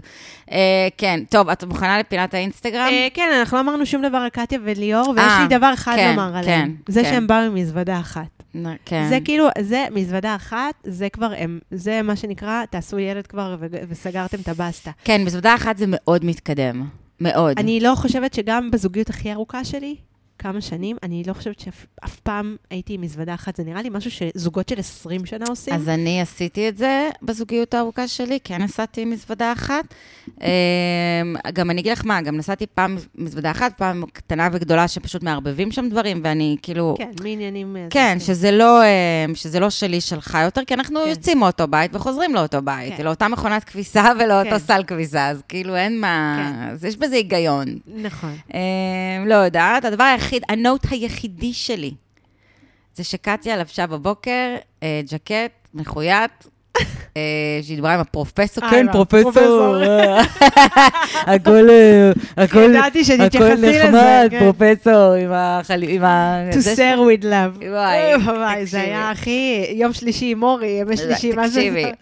אה, כן, טוב, את מוכנה לפינת האינסטגרם? אה, כן, אנחנו לא אמרנו שום דבר על קטיה וליאור, ויש אה, לי דבר אחד כן, לומר כן, עליהם. זה כן. שהם באו עם מזוודה אחת. כן. זה כאילו, זה מזוודה אחת, זה כבר, הם, זה מה שנקרא, תעשו ילד כבר וסגרתם את הבסטה. כן, מזוודה אחת זה מאוד מתקדם. מאוד. אני לא חושבת שגם בזוגיות הכי ארוכה שלי, כמה שנים, אני לא חושבת שאף אף פעם הייתי עם מזוודה אחת. זה נראה לי משהו שזוגות של 20 שנה עושים. אז אני עשיתי את זה בזוגיות הארוכה שלי, כן נסעתי עם מזוודה אחת. אמ, גם אני אגיד לך מה, גם נסעתי פעם מזוודה אחת, פעם קטנה וגדולה שפשוט מערבבים שם דברים, ואני כאילו... כן, מעניינים... אה, כן, זה- שזה לא, אמ, שזה לא שלי, שלך יותר, כי אנחנו כן. יוצאים מאותו בית וחוזרים לאותו בית, כן. לאותה מכונת כביסה [LAUGHS] ולאותו כן. סל כביסה, אז כאילו אין מה... אז יש בזה היגיון. נכון. אמ, לא יודעת, הדבר היחיד, הנוט היחידי שלי, זה שקטיה לבשה בבוקר אה, ג'קט מחויית, אה, שהיא דיברה עם הפרופסור, אה, כן, פרופסור, הפרופסור. הכל אה, הכל- ידעתי שתתייחסי הכל לזה, נחמד, כן. פרופסור, עם החל... עם ה... To share with love. וואי, זה. היה הכי יום שלישי עם אורי, ימי שלישי, מה זה? תקשיבי. אה,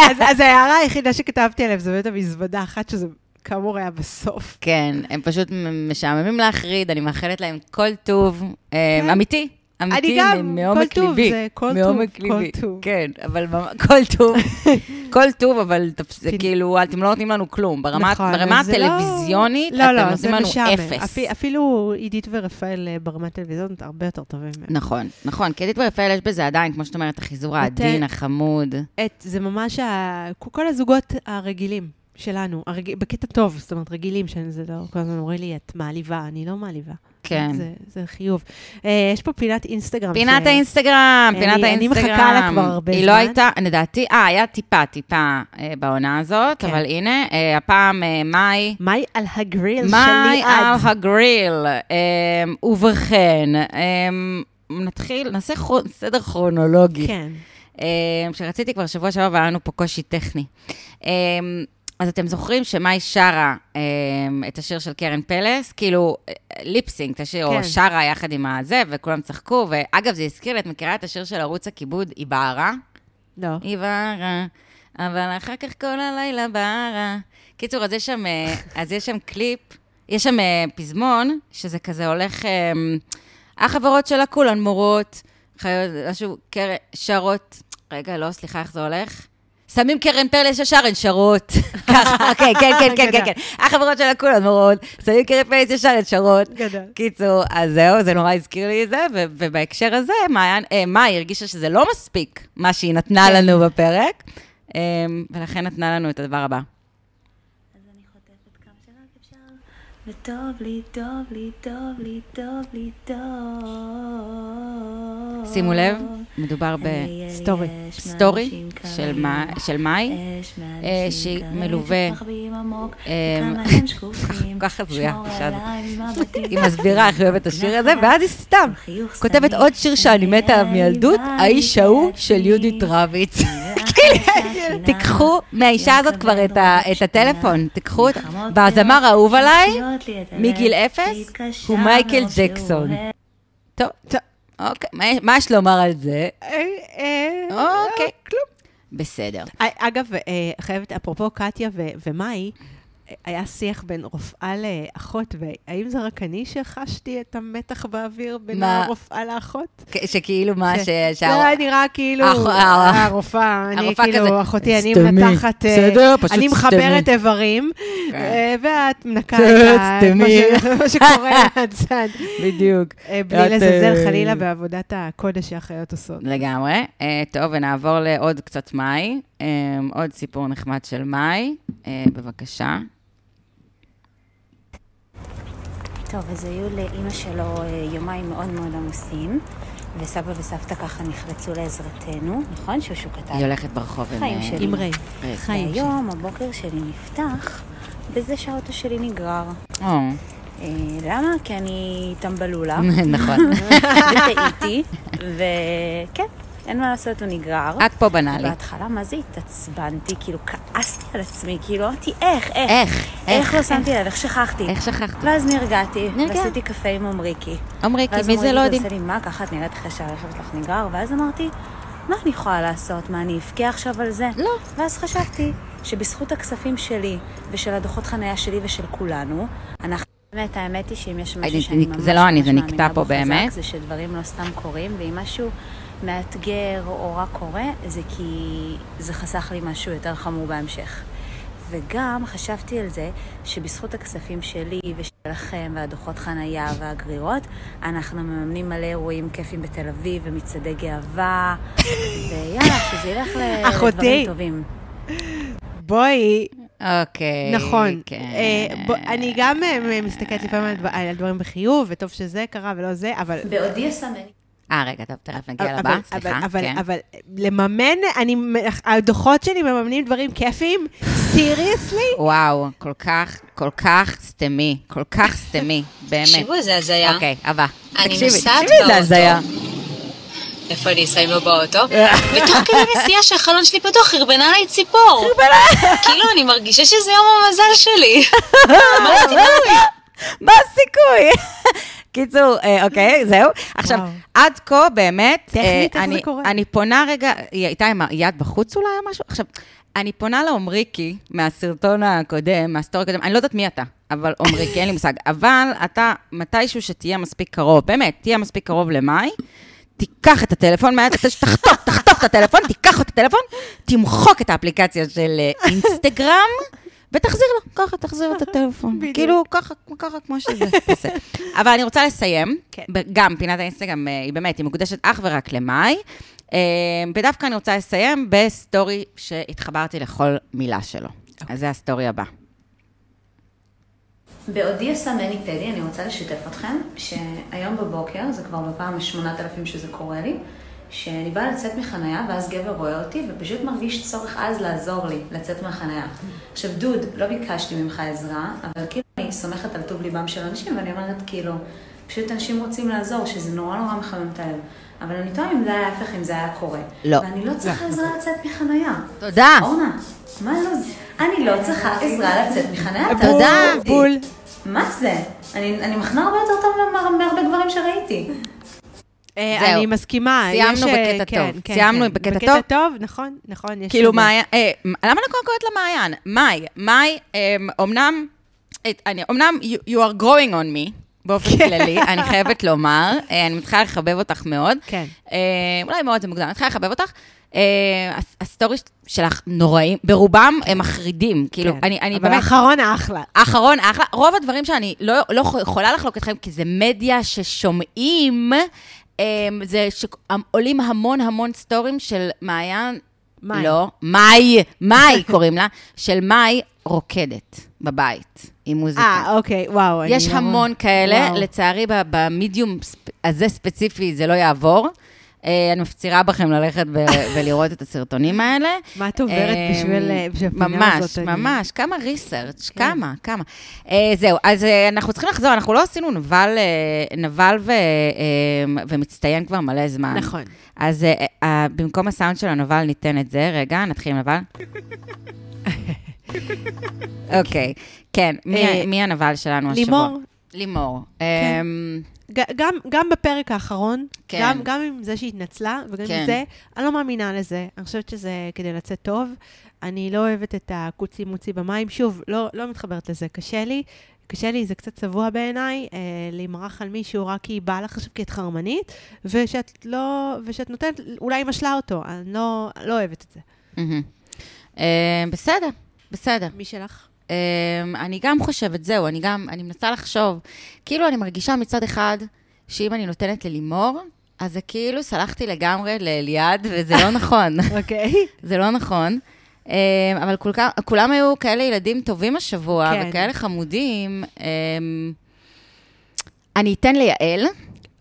[LAUGHS] אז ההערה היחידה שכתבתי עליהם זה באמת המזוודה אחת, שזה כאמור היה בסוף. כן, הם פשוט משעממים להחריד, אני מאחלת להם כל טוב, אה, כן. אמיתי. אמיתי, אני גם, כל מעומק טוב ליבי. זה כל טוב, מעומק כל ליבי. טוב. כן, אבל כל טוב, [LAUGHS] כל טוב, אבל כן. כאילו, אתם לא נותנים לנו כלום. ברמה נכון, ברמה אז זה לא- הטלוויזיונית, לא, אתם לא, נותנים זה לנו משעמם. אפס. אפי- אפילו עידית ורפאל אה, ברמת טלוויזיונית הרבה יותר טובים. נכון, נכון, כי עדית ברפאל יש בזה עדיין, כמו שאת אומרת, החיזור העדין, החמוד. את, זה ממש ה... כל הזוגות הרגילים שלנו, הרג... בקטע טוב, זאת אומרת, רגילים, שזה לא, כל הזמן אומרים לי, את מעליבה, אני לא מעליבה. כן. זה, זה חיוב. אה, יש פה פינת אינסטגרם. פינת ש- האינסטגרם, אני- פינת אני האינסטגרם. מחכה לה כבר הרבה היא לא זמן. הייתה, לדעתי, אה, היה טיפה, טיפה אה, בעונה הזאת, כן. אבל הנה, אה, הפעם אה, מאי. מאי על הגריל מאי שלי על עד. הגריל. אה, ובכן, אה, נתחיל, נעשה כרו- סדר כרונולוגי. כן. אה, שרציתי כבר שבוע שעבר והיה לנו פה קושי טכני. אז אתם זוכרים שמאי שרה אה, את השיר של קרן פלס? כאילו, אה, ליפסינג, את השיר, כן. או שרה יחד עם הזה, וכולם צחקו, ואגב, זה הזכיר לי, את מכירה את השיר של ערוץ הכיבוד, היא בערה? לא. היא בערה, אבל אחר כך כל הלילה בערה. קיצור, אז יש שם, אה, [LAUGHS] אז יש שם קליפ, יש שם אה, פזמון, שזה כזה הולך, אה, החברות שלה כולן מורות, חיות, משהו, קר- שרות, רגע, לא, סליחה, איך זה הולך? שמים קרן פלס ישר, הן שרות. [LAUGHS] ככה, אוקיי, כן, כן, [LAUGHS] כן, כן, כן. החברות שלה כולן מורות, שמים קרן פלס ישר, הן שרות. גדול. קיצור, אז זהו, זה נורא הזכיר לי את זה, ובהקשר הזה, אה, מאי הרגישה שזה לא מספיק, מה שהיא נתנה כן. לנו בפרק, אה, ולכן נתנה לנו את הדבר הבא. אז אני חוטפת כמה שרק אפשר, וטוב לי, טוב לי, טוב לי, טוב לי, טוב. שימו לב, מדובר סטורי. בסטורי מאנשים של קרים, מה- של מאי. יש אה, שהיא מלווה. כל כך הזויה, הזאת. היא מסבירה איך היא אוהבת את השיר הזה, ואז היא סתם כותבת עוד שיר שאני מתה עליו מילדות, האיש ההוא. של יהודית רביץ. [LAUGHS] תיקחו מהאישה הזאת כבר את הטלפון, תיקחו את... והזמר האהוב עליי, מגיל אפס, הוא מייקל ג'קסון. טוב, טוב. אוקיי, מה- יש לומר על זה? אה, אה, אוקיי. כלום. בסדר. אה, אגב, אה, חייבת, אפרופו קטיה ו- ומאי, אה, היה שיח בין רופאה לאחות, והאם זה רק אני שחשתי את המתח באוויר בין מה? הרופאה לאחות? שכאילו מה ש... זה היה נראה כאילו, הח- ה- הרופאה, אני כאילו, אחותי, אני. מנתחת, אה, אני מחברת. איברים, כן. אה, ואת מנקה את. מה שקורה [LAUGHS] מהצד, בדיוק. אה, בלי לזלזל אה, חלילה בעבודת הקודש שהאחיות עושות. לגמרי. אה, טוב, ונעבור לעוד קצת מאי. אה, עוד סיפור נחמד של מאי. אה, בבקשה. טוב, אז היו לאימא שלו אה, יומיים מאוד מאוד עמוסים, וסבא וסבתא ככה נחלצו לעזרתנו, נכון? שושו כתב. היא הולכת ברחוב עם... חיים אה, שלי. עם ריי, ריי. חיים שלי. והיום הבוקר שלי נפתח בזה שהאוטו שלי נגרר. או, אה, למה? כי אני טמבלולה, [LAUGHS] נכון. [LAUGHS] וטעיתי, וכן, אין מה לעשות, הוא נגרר. את פה בנאלי. בהתחלה, מה זה התעצבנתי? כאילו, כעסתי על עצמי, כאילו, אמרתי, איך, איך? איך? איך לא שמתי לב, איך שכחתי? איך שכחת? ואז נרגעתי, נרגע. ועשיתי קפה עם עמריקי. עמרי, כי ואז מי זה לא עמריקי יודעים? עושה לי, מה, ככה את נראית אחרי שהרכב שלך נגרר? ואז אמרתי, מה אני יכולה לעשות? מה, אני אבכה עכשיו על זה? לא. ואז חשבתי שבזכות הכספים שלי, ושל הדוחות חניה שלי ושל כולנו, אנחנו... באמת, האמת היא שאם יש אני- משהו שאני זה ממש לא אני, ממש זה נקטע מאמינה פה בו באמת. חזק, זה שדברים לא סתם קורים, ואם משהו מאתגר או רע קורה, זה כי זה חסך לי משהו יותר חמור בהמשך. וגם חשבתי על זה שבזכות הכספים שלי ושלכם והדוחות חנייה והגרירות, אנחנו מממנים מלא אירועים כיפים בתל אביב ומצעדי גאווה, [LAUGHS] ויאללה, שזה ילך. לדברים טובים. בואי, אוקיי. נכון. כן. אה, בוא- אני גם אה, מסתכלת לפעמים על דבר- על הדברים בחיוב, וטוב שזה קרה ולא זה, אבל... בעודי אסמן. אה, רגע, טוב, תכף נגיע לבא, אבל- סליחה. אבל, כן. אבל לממן, אני, הדוחות שלי מממנים דברים כיפיים? סיריוסלי? וואו, כל כך, כל כך סתמי, כל כך סתמי, [LAUGHS] באמת. תקשיבו, איזה הזיה. אוקיי, הבא. אני תקשיבי, נוסעת תקשיבי איזה באוטו. הזיה. איפה אני אסיים לו באוטו? [LAUGHS] ותוך כדי נסיעה שהחלון שלי פתוח, חרבנה לי ציפור. חרבנה? [LAUGHS] כאילו, אני מרגישה שזה יום המזל שלי. מה הסיכוי? מה הסיכוי? קיצור, אה, אוקיי, זהו. עכשיו, וואו. עד כה באמת, טכנית, אה, איך זה קורה? אני פונה רגע, היא הייתה עם היד בחוץ אולי או משהו? עכשיו, אני פונה לעומריקי מהסרטון הקודם, מהסטורי הקודם, אני לא יודעת מי אתה, אבל עומריקי, אין לי מושג. [LAUGHS] אבל אתה, מתישהו שתהיה מספיק קרוב, באמת, תהיה מספיק קרוב למאי, תיקח את הטלפון מהיד, תחטוף, תחטוף את הטלפון, תיקח את הטלפון, תמחוק את האפליקציה של אה, אינסטגרם, ותחזיר לו, ככה, תחזיר את הטלפון. [LAUGHS] בדיוק. כאילו, ככה, ככה, כמו שזה. [LAUGHS] בסדר. אבל אני רוצה לסיים, כן. גם פינת האינסטגרם אה, היא באמת, היא מוקדשת אך ורק למאי, אה, ודווקא אני רוצה לסיים בסטורי שהתחברתי לכל מילה שלו. אז זה הסטורי הבא. בעודי עושה מני פדי, אני רוצה לשתף אתכם, שהיום בבוקר, זה כבר בפעם השמונת אלפים שזה קורה לי, שאני באה לצאת מחניה, ואז גבר רואה אותי, ופשוט מרגיש צורך עז לעזור לי לצאת מהחניה. עכשיו, דוד, לא ביקשתי ממך עזרה, אבל כאילו אני סומכת על טוב ליבם של אנשים, ואני אומרת, כאילו, פשוט אנשים רוצים לעזור, שזה נורא נורא מחמם את הלב. אבל אני טועה אם זה היה ההפך, אם זה היה קורה. לא. ואני לא צריכה עזרה לצאת מחניה. תודה. אורנה, מה לא זה? אני לא צריכה עזרה לצאת מחניה. תודה. בול. מה זה? אני, אני מחנה הרבה יותר טוב מה- מהרבה גברים שראיתי. אה, זהו. אני מסכימה. סיימנו אה, בקטע כן, טוב. כן, סיימנו כן. בקטע בקטע טוב? טוב, נכון, נכון. כאילו. מעיין, אה, למה אני קוראת קוראת לה מעיין? מאי, מאי, אה, אמנם, אני, אמנם you, are growing on me, באופן כללי, אני חייבת לומר, אני מתחילה לחבב אותך מאוד. כן. אולי מאוד זה מוקדם, אני מתחילה לחבב אותך. הס- הסטורי שלך נוראים, ברובם הם מחרידים, כאילו. אני, אני אבל באמת... האחרון האחלה. האחרון, אחלה. רוב הדברים שאני לא, לא יכולה לחלוק אתכם, כי זה מדיה ששומעים, אמ, זה שעולים המון המון סטורים של מעיין, מאי. לא, מאי, מאי [LAUGHS] קוראים לה, של מאי רוקדת בבית עם מוזיקה. אה, אוקיי, וואו. יש לא- המון כאלה, וואו. לצערי במדיום הזה ספציפי זה לא יעבור. אה, אני מפצירה בכם ללכת [LAUGHS] ולראות את הסרטונים האלה. מה את עוברת אמ, בשביל אה, הפינה ממש, הזאת? אני- ממש, כמה ריסרצ', כן. כמה, כמה. אה, זהו, אז אה, אנחנו צריכים לחזור, אנחנו לא עשינו נבל, אה, אה, ומצטיין כבר מלא זמן. נכון. אז אה, אה, במקום הסאונד של הנבל ניתן את זה, רגע, נתחיל עם נבל. [LAUGHS] אוקיי, כן, מי אה, הנבל שלנו השבוע? לימור, לימור. כן. גם, גם בפרק האחרון, כן. גם, גם עם זה שהיא התנצלה, וגם כן. עם זה, אני לא מאמינה לזה. אני חושבת שזה כדי לצאת טוב. אני לא אוהבת את הקוצי מוצי במים. שוב, לא, לא מתחברת לזה, קשה לי. קשה לי, זה קצת צבוע בעיניי, אה, להימרח על מישהו רק כי היא באה לך עכשיו כי את חרמנית, ושאת לא, ושאת נותנת, אולי משלה אותו. אני לא, לא אוהבת את זה. מהמם. אה, בסדר, בסדר. מי שלך? Um, אני גם חושבת, זהו, אני גם, אני מנסה לחשוב. כאילו, אני מרגישה מצד אחד, שאם אני נותנת ללימור, אז זה כאילו סלחתי לגמרי לאליעד, וזה לא [LAUGHS] נכון. אוקיי. זה לא נכון. Um, אבל כל, כך- כולם היו כאלה ילדים טובים השבוע, כן. וכאלה חמודים. Um, אני אתן ליעל,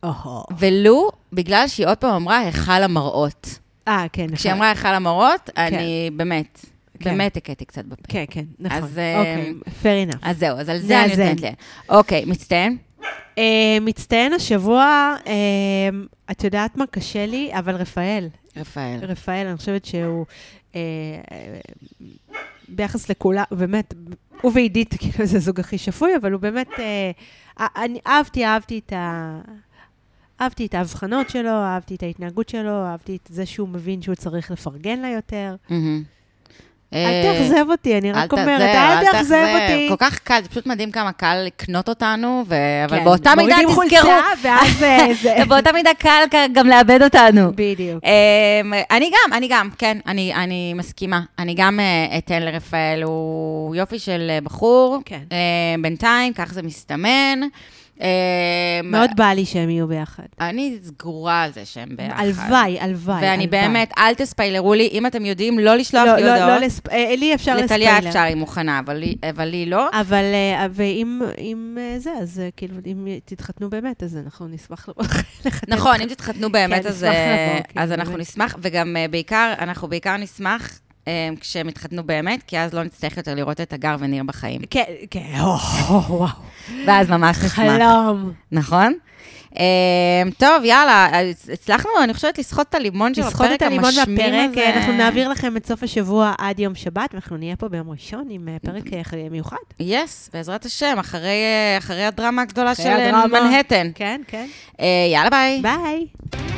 אוהו. ולו בגלל שהיא עוד פעם אמרה היכל המראות. אה, כן, נכון. כשהיא אמרה היכל המראות, אני באמת, כן. באמת הכיתי קצת בפה. כן, כן, נכון. אז, אוקיי, fair enough. אז זהו, אז על זה אני. נותנת לי. אוקיי, מצטיין? אה, מצטיין השבוע, אה, את יודעת מה קשה לי? אבל רפאל. רפאל. רפאל, אני חושבת שהוא, אה, ביחס לכולם, באמת, הוא ועידית, כאילו, זה הזוג הכי שפוי, אבל הוא באמת, אה, אני אהבתי, אהבתי את ה... אהבתי את ההבחנות שלו, אהבתי את ההתנהגות שלו, אהבתי את זה שהוא מבין שהוא צריך לפרגן לה יותר. מהמם. אל אה, תאכזב אותי, אני רק אומרת, אל תאכזב אותי. כל כך קל, זה פשוט מדהים כמה קל לקנות אותנו, ו- אבל כן, באותה מידה מורידים תזכרו, חולצה, ואז אה, [LAUGHS] זה... באותה מידה קל גם לאבד אותנו. בדיוק. אמ, אני גם, אני גם, כן, אני, אני מסכימה. אני גם אה, אתן לרפאל, הוא יופי של בחור. כן. בינתיים, כך זה מסתמן. אה, מאוד בא לי שהם יהיו ביחד. אני סגורה על זה שהם ביחד. הלוואי, הלוואי. ואני. באמת, אל תספיילרו לי, אם אתם יודעים, לא לשלוח לא, לי לא, הודעות. לא, לספ... אה, לי אפשר לספיילר. לטליה אפשר, היא מוכנה, אבל לי- לא. אבל, אה, אם, אה, זה, אז אה, כאילו, אם תתחתנו באמת, אז אנחנו נשמח לחתן. נכון, אם תתחתנו באמת, כן, אז, אה, לבוא, כן, אז אנחנו. נשמח, וגם אה, בעיקר, אנחנו בעיקר נשמח אה, כשהם יתחתנו באמת, כי אז לא נצטרך יותר לראות את הגר וניר בחיים. כן, כן, או, או, וואו. ואז ממש נשמח. חלום. נכון? אמ, טוב, יאללה, הצלחנו, אני חושבת, לסחוט את הלימון של לסחוט הפרק את הלימון המשמין בפרק, הזה. אנחנו נעביר לכם את סוף השבוע עד יום שבת, ואנחנו נהיה פה ביום ראשון עם אה, פרק אה, מיוחד. yes, בעזרת השם, אחרי, אה, הדרמה הגדולה של אה. מנהטן. כן, כן. אה, יאללה, ביי. ביי.